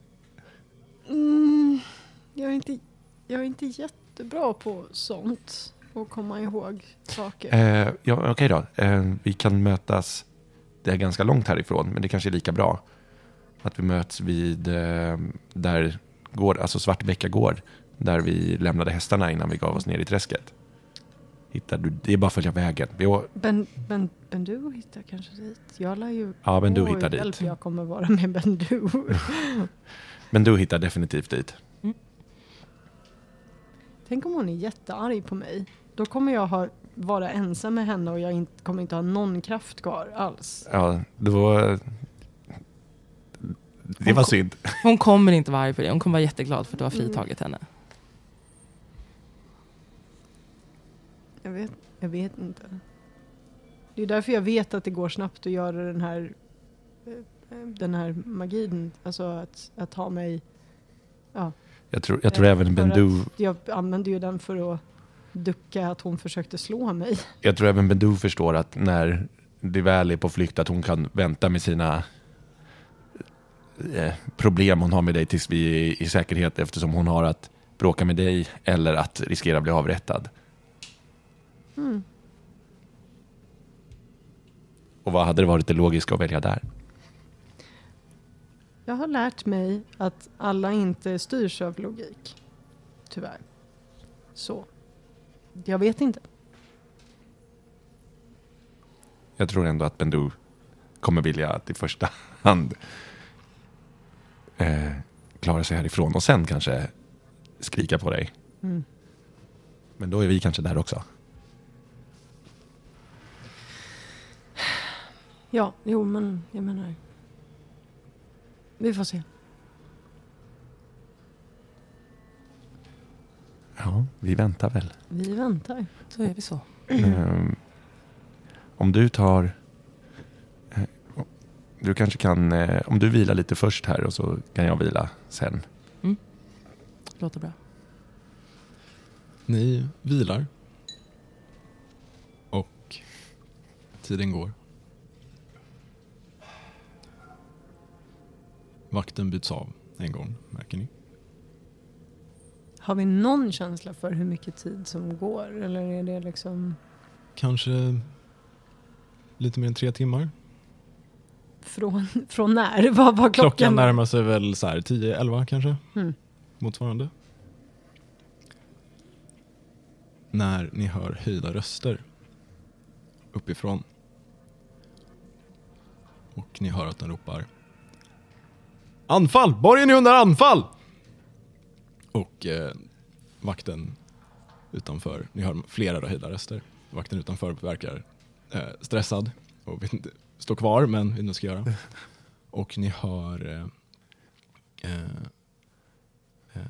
Mm, jag, är inte, jag är inte jättebra på sånt. Och komma ihåg saker. Eh, ja, Okej då, eh, vi kan mötas, det är ganska långt härifrån, men det kanske är lika bra. Att vi möts vid, eh, där går, alltså Svartbäcka gård, där vi lämnade hästarna innan vi gav oss ner i träsket. Hittar du, det är bara att följa vägen. Vi, Ben, ben, ben du hittar kanske dit. Jag lär ju... ja, men du hittar dit. jag kommer vara med Ben du. Men du hittar definitivt dit. Tänk om hon är jättearg på mig. Då kommer jag ha, vara ensam med henne och jag inte, kommer inte ha någon kraft kvar alls. Ja, då... Det var synd. Hon kommer inte vara arg på det. Hon kommer vara jätteglad för att du har fritagit henne. Jag vet, jag vet inte. Det är därför jag vet att det går snabbt att göra den här, eh, den här magin. Alltså att, att ha mig... Ja, Jag tror, jag tror Eh, även för Bendu, jag använde ju den för att ducka att hon försökte slå mig. jag tror även Bendu förstår att när det väl är på flykt att hon kan vänta med sina eh, problem hon har med dig tills vi är i säkerhet eftersom hon har att bråka med dig eller att riskera att bli avrättad. Mm. Och vad hade det varit det logiska att välja där? Jag har lärt mig att alla inte styrs av logik. Tyvärr. Så. Jag vet inte. Jag tror ändå att Bendu kommer vilja att i första hand eh, klara sig härifrån och sen kanske skrika på dig. Mm. Men då är vi kanske där också. Ja, jo men jag menar. Vi får se. Ja, vi väntar väl. Vi väntar. Så är vi så. Ehm, om du tar... eh, Du kanske kan, eh, om du vilar lite först här och så kan jag vila sen. Låter bra. Ni vilar. Och tiden går. Vakten byts av en gång, märker ni. Har vi någon känsla för hur mycket tid som går? Eller är det liksom Kanske lite mer än tre timmar. från, från när? Vad var klockan? Klockan närmar sig väl så här 10-11 kanske. Mm. Motsvarande. När ni hör höjda röster uppifrån. Och ni hör att den ropar Anfall! Borgen är under anfall! Och eh, vakten utanför, ni hör flera då höjda röster. Vakten utanför verkar eh, stressad och vet inte, står kvar men vet inte vad jag ska göra. Och ni hör eh, eh, eh,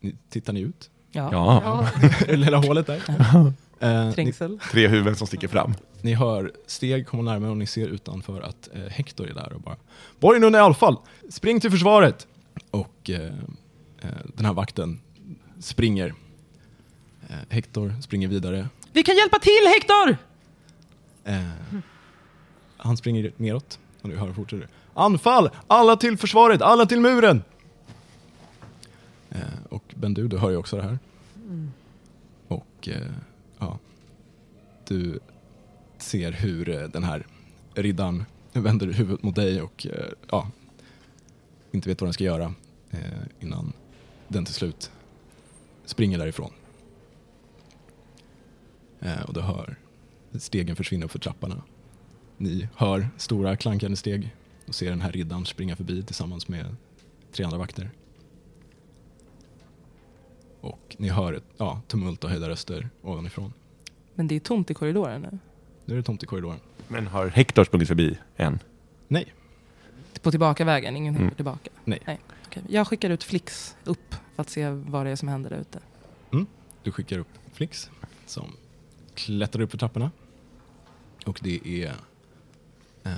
ni, Tittar ni ut? Ja. Ja, Ja, lilla hålet där. Eh, ni, Trängsel. tre huvuden som sticker fram. ni hör steg komma närmare och ni ser utanför att eh, Hector är där och bara Borgen under anfall! Spring till försvaret! Och eh, eh, den här vakten springer. Eh, Hector springer vidare. Vi kan hjälpa till Hector! Eh, han springer neråt och nu hör fortsätter. Anfall! Alla till försvaret! Alla till muren! Eh, och Bendu, du hör ju också det här. Och eh, ja, du ser hur eh, den här riddaren vänder huvudet mot dig och eh, ja, inte vet vad den ska göra eh, innan den till slut springer därifrån. Eh, och du hör stegen försvinner för trapporna. Ni hör stora klankande steg och ser den här riddaren springa förbi tillsammans med tre andra vakter. Och ni hör ett ja, tumult och höjda röster ovanifrån. Men det är tomt i korridoren nu. Nu är det tomt i korridoren. Men har Hector sprungit förbi än? Nej, På tillbakavägen, ingen Mm. mm. tillbaka. Nej. Okej. Jag skickar ut Flix upp för att se vad det är som händer där ute. du skickar upp Flix som klättrar upp för trapporna. Och det är, eh,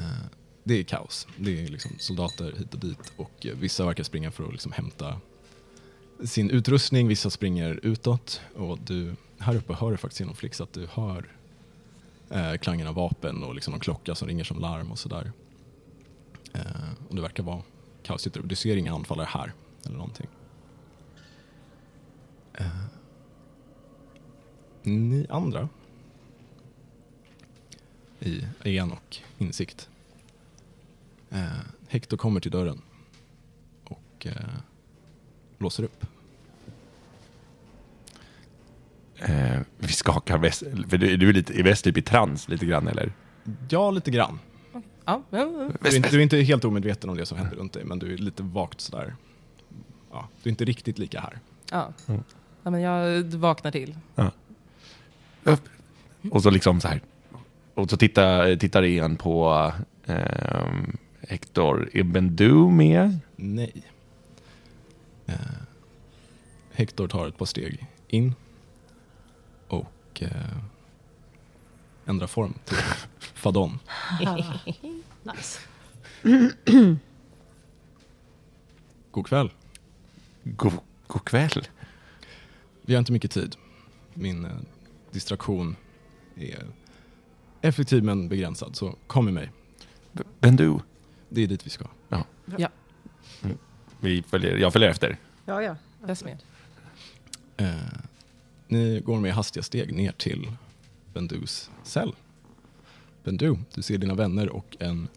det är kaos. Det är liksom soldater hit och dit och eh, vissa verkar springa för att liksom hämta sin utrustning, vissa springer utåt och du, här uppe hör du faktiskt genom Flix att du hör eh, klangen av vapen och liksom en klocka som ringer som larm och sådär. Eh, och det verkar vara kaos. ute. Du ser inga anfallare här eller någonting. Eh, ni andra i en och insikt. Eh, Hector kommer till dörren och eh, låser upp. Eh, vi skakar väst, för du, du är lite, i väst typ i trans lite grann eller? Ja, lite grann. Ja, ja, ja. Du är, inte, du är inte helt omedveten om det som händer runt dig, men du är lite vagt sådär. Ja, du är inte riktigt lika här. ja. Mm. ja men jag vaknar till. Och så liksom så här. Och så tittar, tittar igen på ehm, Hector. Är Bendu med? Nej. Eh, Hector tar ett par steg in och eh, ändrar form till Fadon. nice. God kväll. God, god kväll. Vi har inte mycket tid. Min eh, distraktion är effektiv men begränsad, så kom med mig. B- Bendu. Det är dit vi ska. Vi följer, jag följer efter. Ja, ja. Jag är med. Eh, ni går med hastiga steg ner till Bendus cell. Bendu, du ser dina vänner och en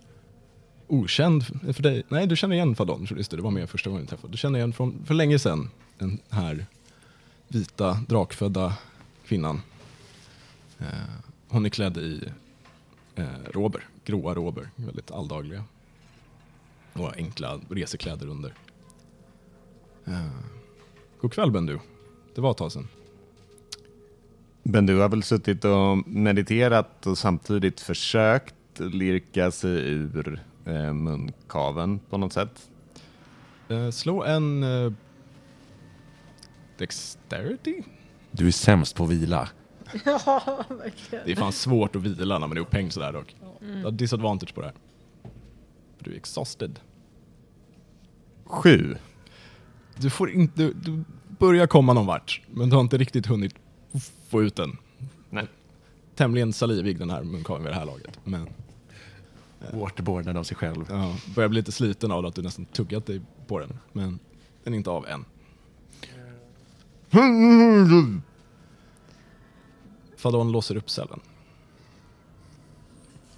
okänd eh, för dig. Nej, du känner igen Fadon, just det, det var med första gången vi träffade. Du känner igen från för länge sedan den här vita drakfödda kvinnan. Eh, hon är klädd i eh, rober, gråa rober, väldigt alldagliga. Och enkla resekläder under. Eh, god kväll Bendu. Det var ett tag sedan. Men du har väl suttit och mediterat och samtidigt försökt lirka sig ur eh, munkaven på något sätt? Eh, slå en eh, Dexterity? Du är sämst på att vila. Ja, verkligen. Det är fan svårt att vila när man är upphängd sådär dock. Du har disadvantage på det här. du är exhausted. Sju. Du får inte, du, du börjar komma någon vart, men du har inte riktigt hunnit få ut den. Nej. Tämligen salivig den här munkaveln vid det här laget. Men Waterboardad av sig själv. ja, börjar bli lite sliten av att du nästan tuggat dig på den. Men den är inte av än. Fadon låser upp cellen.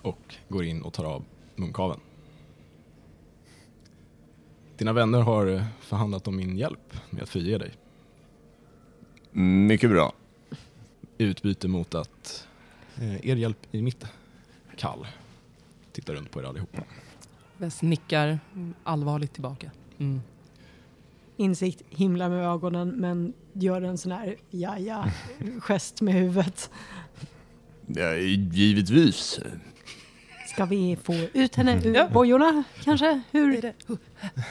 Och går in och tar av munkaveln. Dina vänner har eh, förhandlat om min hjälp med att frige dig. Mycket bra. I utbyte mot att eh, er hjälp i mitt kall. Tittar runt på er allihopa. Wes nickar allvarligt tillbaka. Mm. Insikt himlar med ögonen men gör en sån här ja-ja gest med huvudet. Ja, givetvis. Ska vi få ut henne ur Ja. bojorna kanske? Hur det? Hur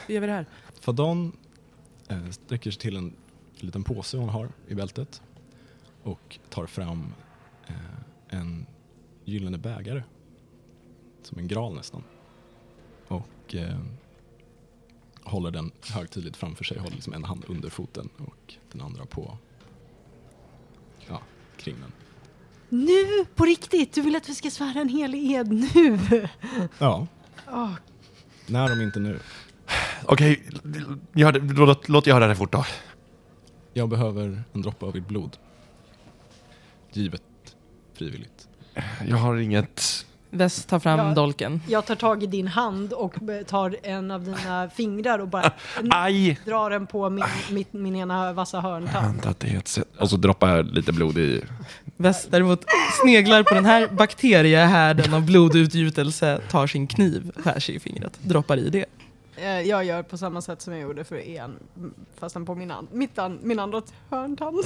gör vi det här? Fadon eh, sträcker sig till en liten påse hon har i bältet och tar fram eh, en gyllene bägare. Som en gral nästan. Och eh, håller den högtidligt framför sig, håller liksom en hand under foten och den andra på ja, kring den. Nu, på riktigt! Du vill att vi ska svära en helig ed nu? Ja, Åh, när om inte nu. Okej, det- låt, låt göra det fort då. Jag behöver en droppe av ert blod. Givet frivilligt. Jag har inget... Wes tar fram Ja. dolken. jag tar tag i din hand och tar en av dina fingrar och bara Aj! drar den på min, mitt, min ena vassa hörntand. Och så droppar jag lite blod i. Wes däremot sneglar på den här bakteriehärden av blodutgjutelse, tar sin kniv, skär sig i fingret, droppar i det. Eh, Jag gör på samma sätt som jag gjorde för en, fastän på min, an, mitt an, min andra hörntand.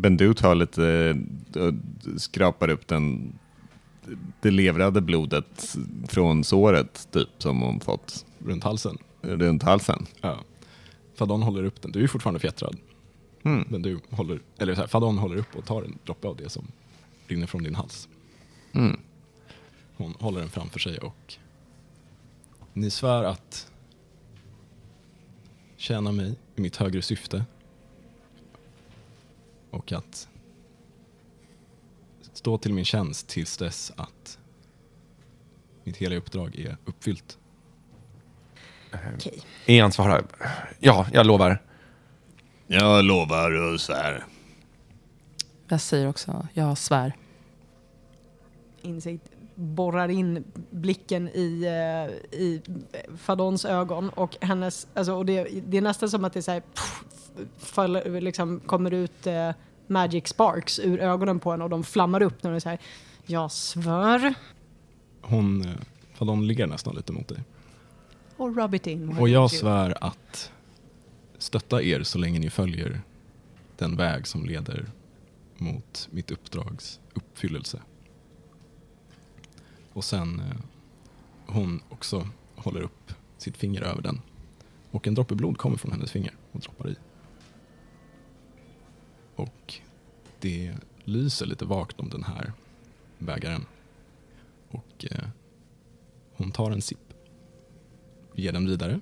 Bendu tar lite, och skrapar upp den, det levrade blodet från såret, typ, som hon fått Runt halsen. runt halsen. Ja. Fadon håller upp den. Du är fortfarande fjättrad. Mm. Men du håller, eller så här, Fadon håller upp och tar en droppe av det som rinner från din hals. Mm. Hon håller den framför sig och ni svär att tjäna mig i mitt högre syfte och att stå till min tjänst tills dess att mitt hela uppdrag är uppfyllt. Okej. Ian svarar. Ja, jag lovar. Jag lovar och svär. Wes säger också, jag svär. Insikt borrar in blicken i, eh, i Fadons ögon och hennes, alltså, och det, det är nästan som att det så här, pff, faller, liksom, kommer ut eh, magic sparks ur ögonen på henne och de flammar upp när hon säger jag svär Hon, eh, Fadon ligger nästan lite mot dig. och rub it in. Och jag svär att stötta er så länge ni följer den väg som leder mot mitt uppdrags uppfyllelse. Och sen eh, hon också håller upp sitt finger över den. Och en droppe blod kommer från hennes finger och droppar i. Och det lyser lite vagt om den här bägaren. Och eh, hon tar en sipp ger den vidare.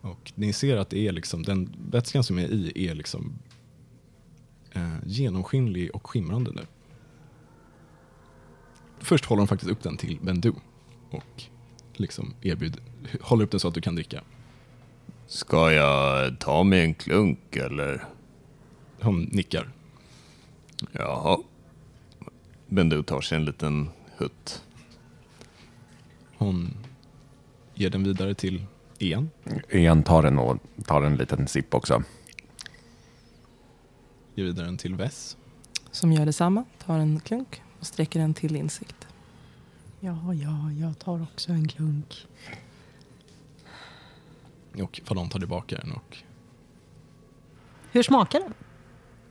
Och ni ser att det är liksom, den vätskan som är i är liksom eh, genomskinlig och skimrande nu. Först håller hon faktiskt upp den till Bendu och liksom erbjuder, håller upp den så att du kan dricka. Ska jag ta mig en klunk eller? Hon nickar. Jaha. Bendu tar sig en liten hutt. Hon ger den vidare till Ian. Ian tar den och tar en liten sipp också. Ger vidare den till Vess. Som gör detsamma, tar en klunk och sträcker den till insikt. Ja, ja, jag tar också en klunk. Och Fadon tar tillbaka den och Hur smakar den?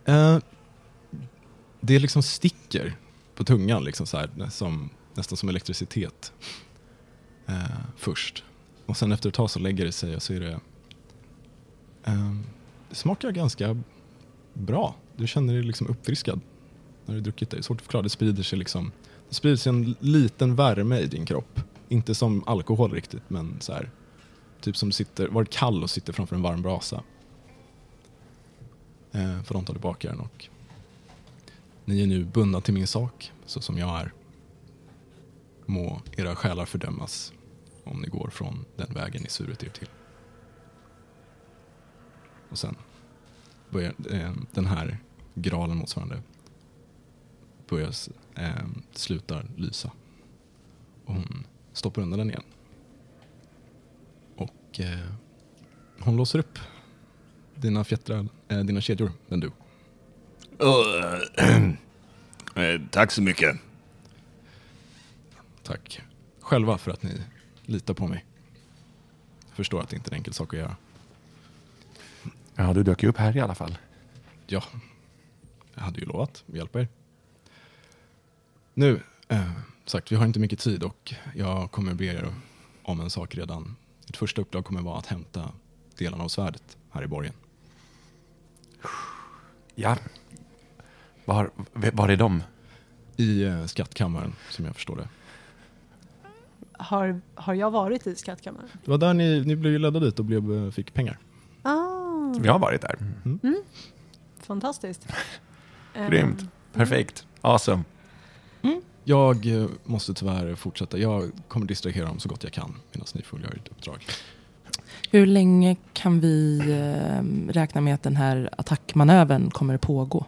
Eh, det liksom sticker på tungan, liksom så här, som, nästan som elektricitet. Eh, först. Och sen efter ett tag så lägger det sig och så är det... Eh, det smakar ganska bra. Du känner dig liksom uppfriskad när du druckit det. Det är svårt att förklara. Det sprider sig liksom... Det sprider sig en liten värme i din kropp inte som alkohol riktigt, men så här, typ som du sitter, varit kall och sitter framför en varm brasa. Eh, för de tar tillbaka den och ni är nu bundna till min sak, så som jag är. Må era själar fördömas om ni går från den vägen ni surit er till. Och sen börjar eh, den här graalen motsvarande börjar, eh, slutar lysa. Och hon stoppar undan den igen. Och eh, hon låser upp dina fjättrar, eh, dina kedjor, den du. Eh, tack så mycket. Tack själva för att ni litar på mig. Jag förstår att det inte är en enkel sak att göra. Ja, du dök ju upp här i alla fall. Ja, jag hade ju lovat att hjälpa er. Nu, eh, sagt, vi har inte mycket tid och jag kommer be er om en sak redan. Ert första uppdrag kommer vara att hämta delarna av svärdet här i borgen. Ja. Var, var är de? I eh, skattkammaren, som jag förstår det. Har, har jag varit i skattkammaren? Det var där ni, ni blev ju ledda dit och blev, eh, fick pengar. Ah, Vi har varit där. fantastiskt. Grymt. Ehm, Perfekt. Awesome. Jag eh, måste tyvärr fortsätta. Jag kommer distrahera dem så gott jag kan medan ni fullgör ert uppdrag. Hur länge kan vi eh, räkna med att den här attackmanövern kommer pågå?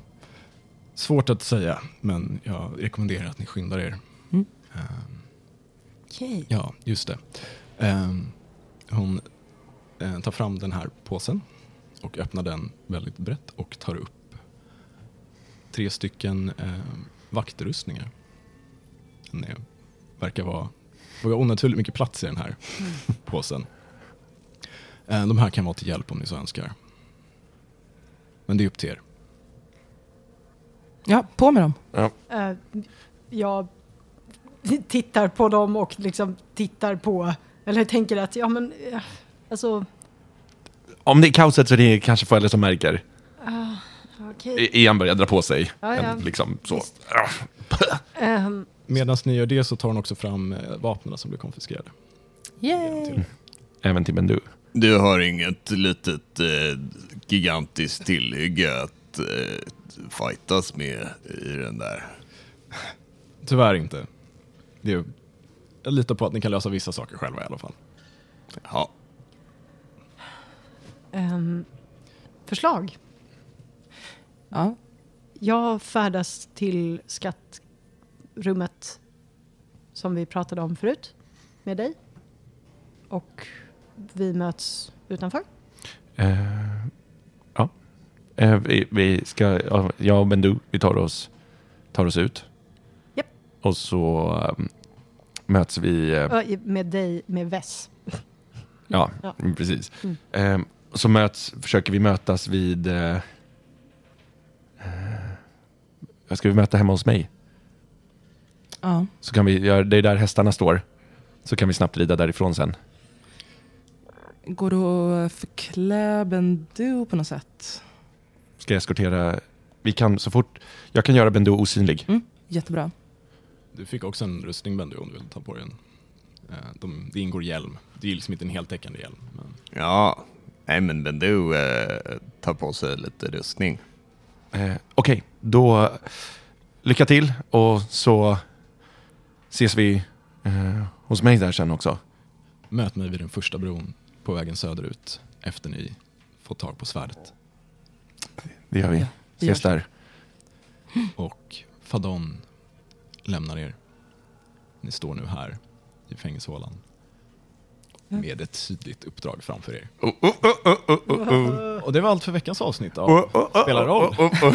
Svårt att säga, men jag rekommenderar att ni skyndar er. Mm. Ehm, Okej. Ja, just det. Ehm, hon eh, tar fram den här påsen och öppnar den väldigt brett och tar upp tre stycken eh, vaktrustningar. Den är, verkar vara, det var onaturligt mycket plats i den här påsen. Eh, de här kan vara till hjälp om ni så önskar. Men det är upp till er. Ja, på med dem. Eh, jag tittar på dem och liksom tittar på, eller tänker att, ja men, eh, alltså, Om det är kaoset så är det kanske föräldrar som märker. okej. I- Ian börjar dra på sig. Ja, ja. En, liksom så. Ehm, Medan ni gör det så tar hon också fram vapnen som blev konfiskerade. Yay! Även till Bendu. Du har inget litet eh, gigantiskt tillhygge att eh, fightas med i den där. Tyvärr inte. Det är, jag litar på att ni kan lösa vissa saker själva i alla fall. Ja, ehm, förslag. Ja, Jag färdas till skattrummet som vi pratade om förut med dig. Och vi möts utanför. Eh, ja. Eh, vi, vi ska, ja, jag och Bendu, vi tar oss, tar oss ut. Japp. Och så ehm, möts vi, eh, Med dig, med Vess. ja, Ja. precis. Mm. Ehm, så möts, försöker vi mötas vid, eh, eh, ska vi möta hemma hos mig? ja. Så kan vi, göra- det är där hästarna står. Så kan vi snabbt rida därifrån sen. Går det att förklä Bendu på något sätt? Ska jag eskortera, vi kan så fort, jag kan göra Bendu osynlig. Mm, jättebra. Du fick också en rustning Bendy om du vill ta på dig en. Eh, De, det ingår hjälm. Det är liksom inte en heltäckande hjälm. Men ja. Nej men Bendu eh, tar på sig lite rustning. Eh, Okej, då lycka till och så ses vi eh, hos mig där sen också. möt mig vid den första bron på vägen söderut efter ni fått tag på svärdet. Det gör vi. Ja, vi Ses där. Och Fadon lämnar er. Ni står nu här i fängelsehålan med ett tydligt uppdrag framför er. Oh, oh, oh, oh, oh, oh. Och det var allt för veckans avsnitt av Oh, oh, oh, Spelar roll. oh, oh,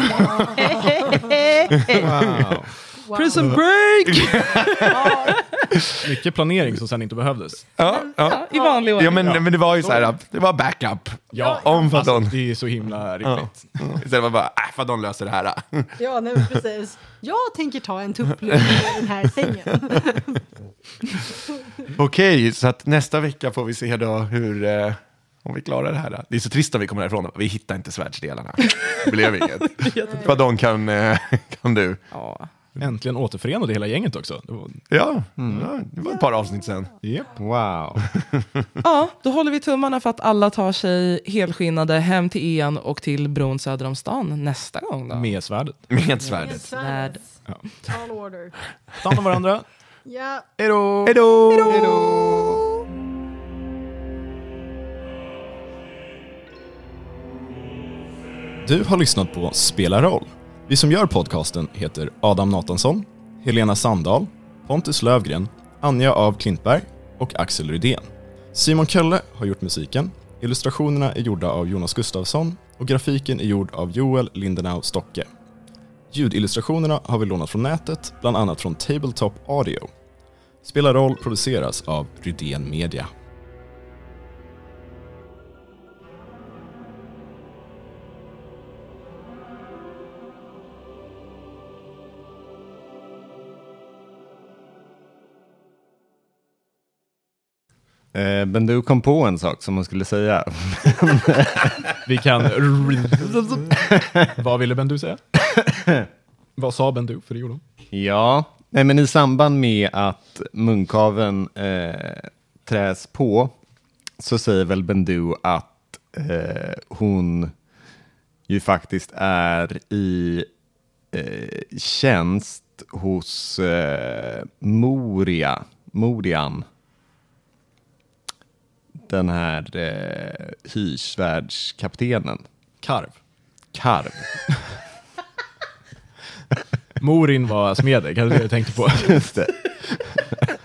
oh. Wow. Prison break! Mycket planering som sen inte behövdes. Ja, ja. Ja, I vanlig ordning. ja men, men det var ju så här, det var backup. Ja, Om alltså, Fadon. det är så himla rimligt. Istället var bara, äh, Fadon löser det här. Ja, nej, precis. Jag tänker ta en tupplur i den här sängen. Okej, så att nästa vecka får vi se då hur, eh, om vi klarar det här. Det är så trist om vi kommer härifrån. Vi hittar inte svärdsdelarna. Det blev inget. Fadon kan, eh, kan du. Ja. Äntligen återförenade hela gänget också. Det var, Ja, ja, det var ett par avsnitt sen. yep. Wow. Ja, då håller vi tummarna för att alla tar sig helskinnade hem till en och till bron söder om stan nästa gång. Då. Med svärdet. Med svärdet. Svärd. Tall order. Ta hand om varandra. Ja. Hej då! Hej då! Du har lyssnat på Spela roll. Vi som gör podcasten heter Adam Natansson, Helena Sandahl, Pontus Lövgren, Anja av Klintberg och Axel Rydén. Simon Kölle har gjort musiken, illustrationerna är gjorda av Jonas Gustafsson och grafiken är gjord av Joel Lindenau Stocke. Ljudillustrationerna har vi lånat från nätet, bland annat från Tabletop Audio. Spela roll produceras av Rydén Media. Eh, men du kom på en sak som man skulle säga. Vi kan... Vad ville Bendu säga? Vad sa Bendu? För det gjorde hon. Ja, nej, men i samband med att munkaven eh, träs på så säger väl Bendu att eh, hon ju faktiskt är i eh, tjänst hos eh, Moria, Morian. Den här eh, hyrsvärdskaptenen, Karv. Karv. Morin var smedek, hade det jag tänkte på. Just det.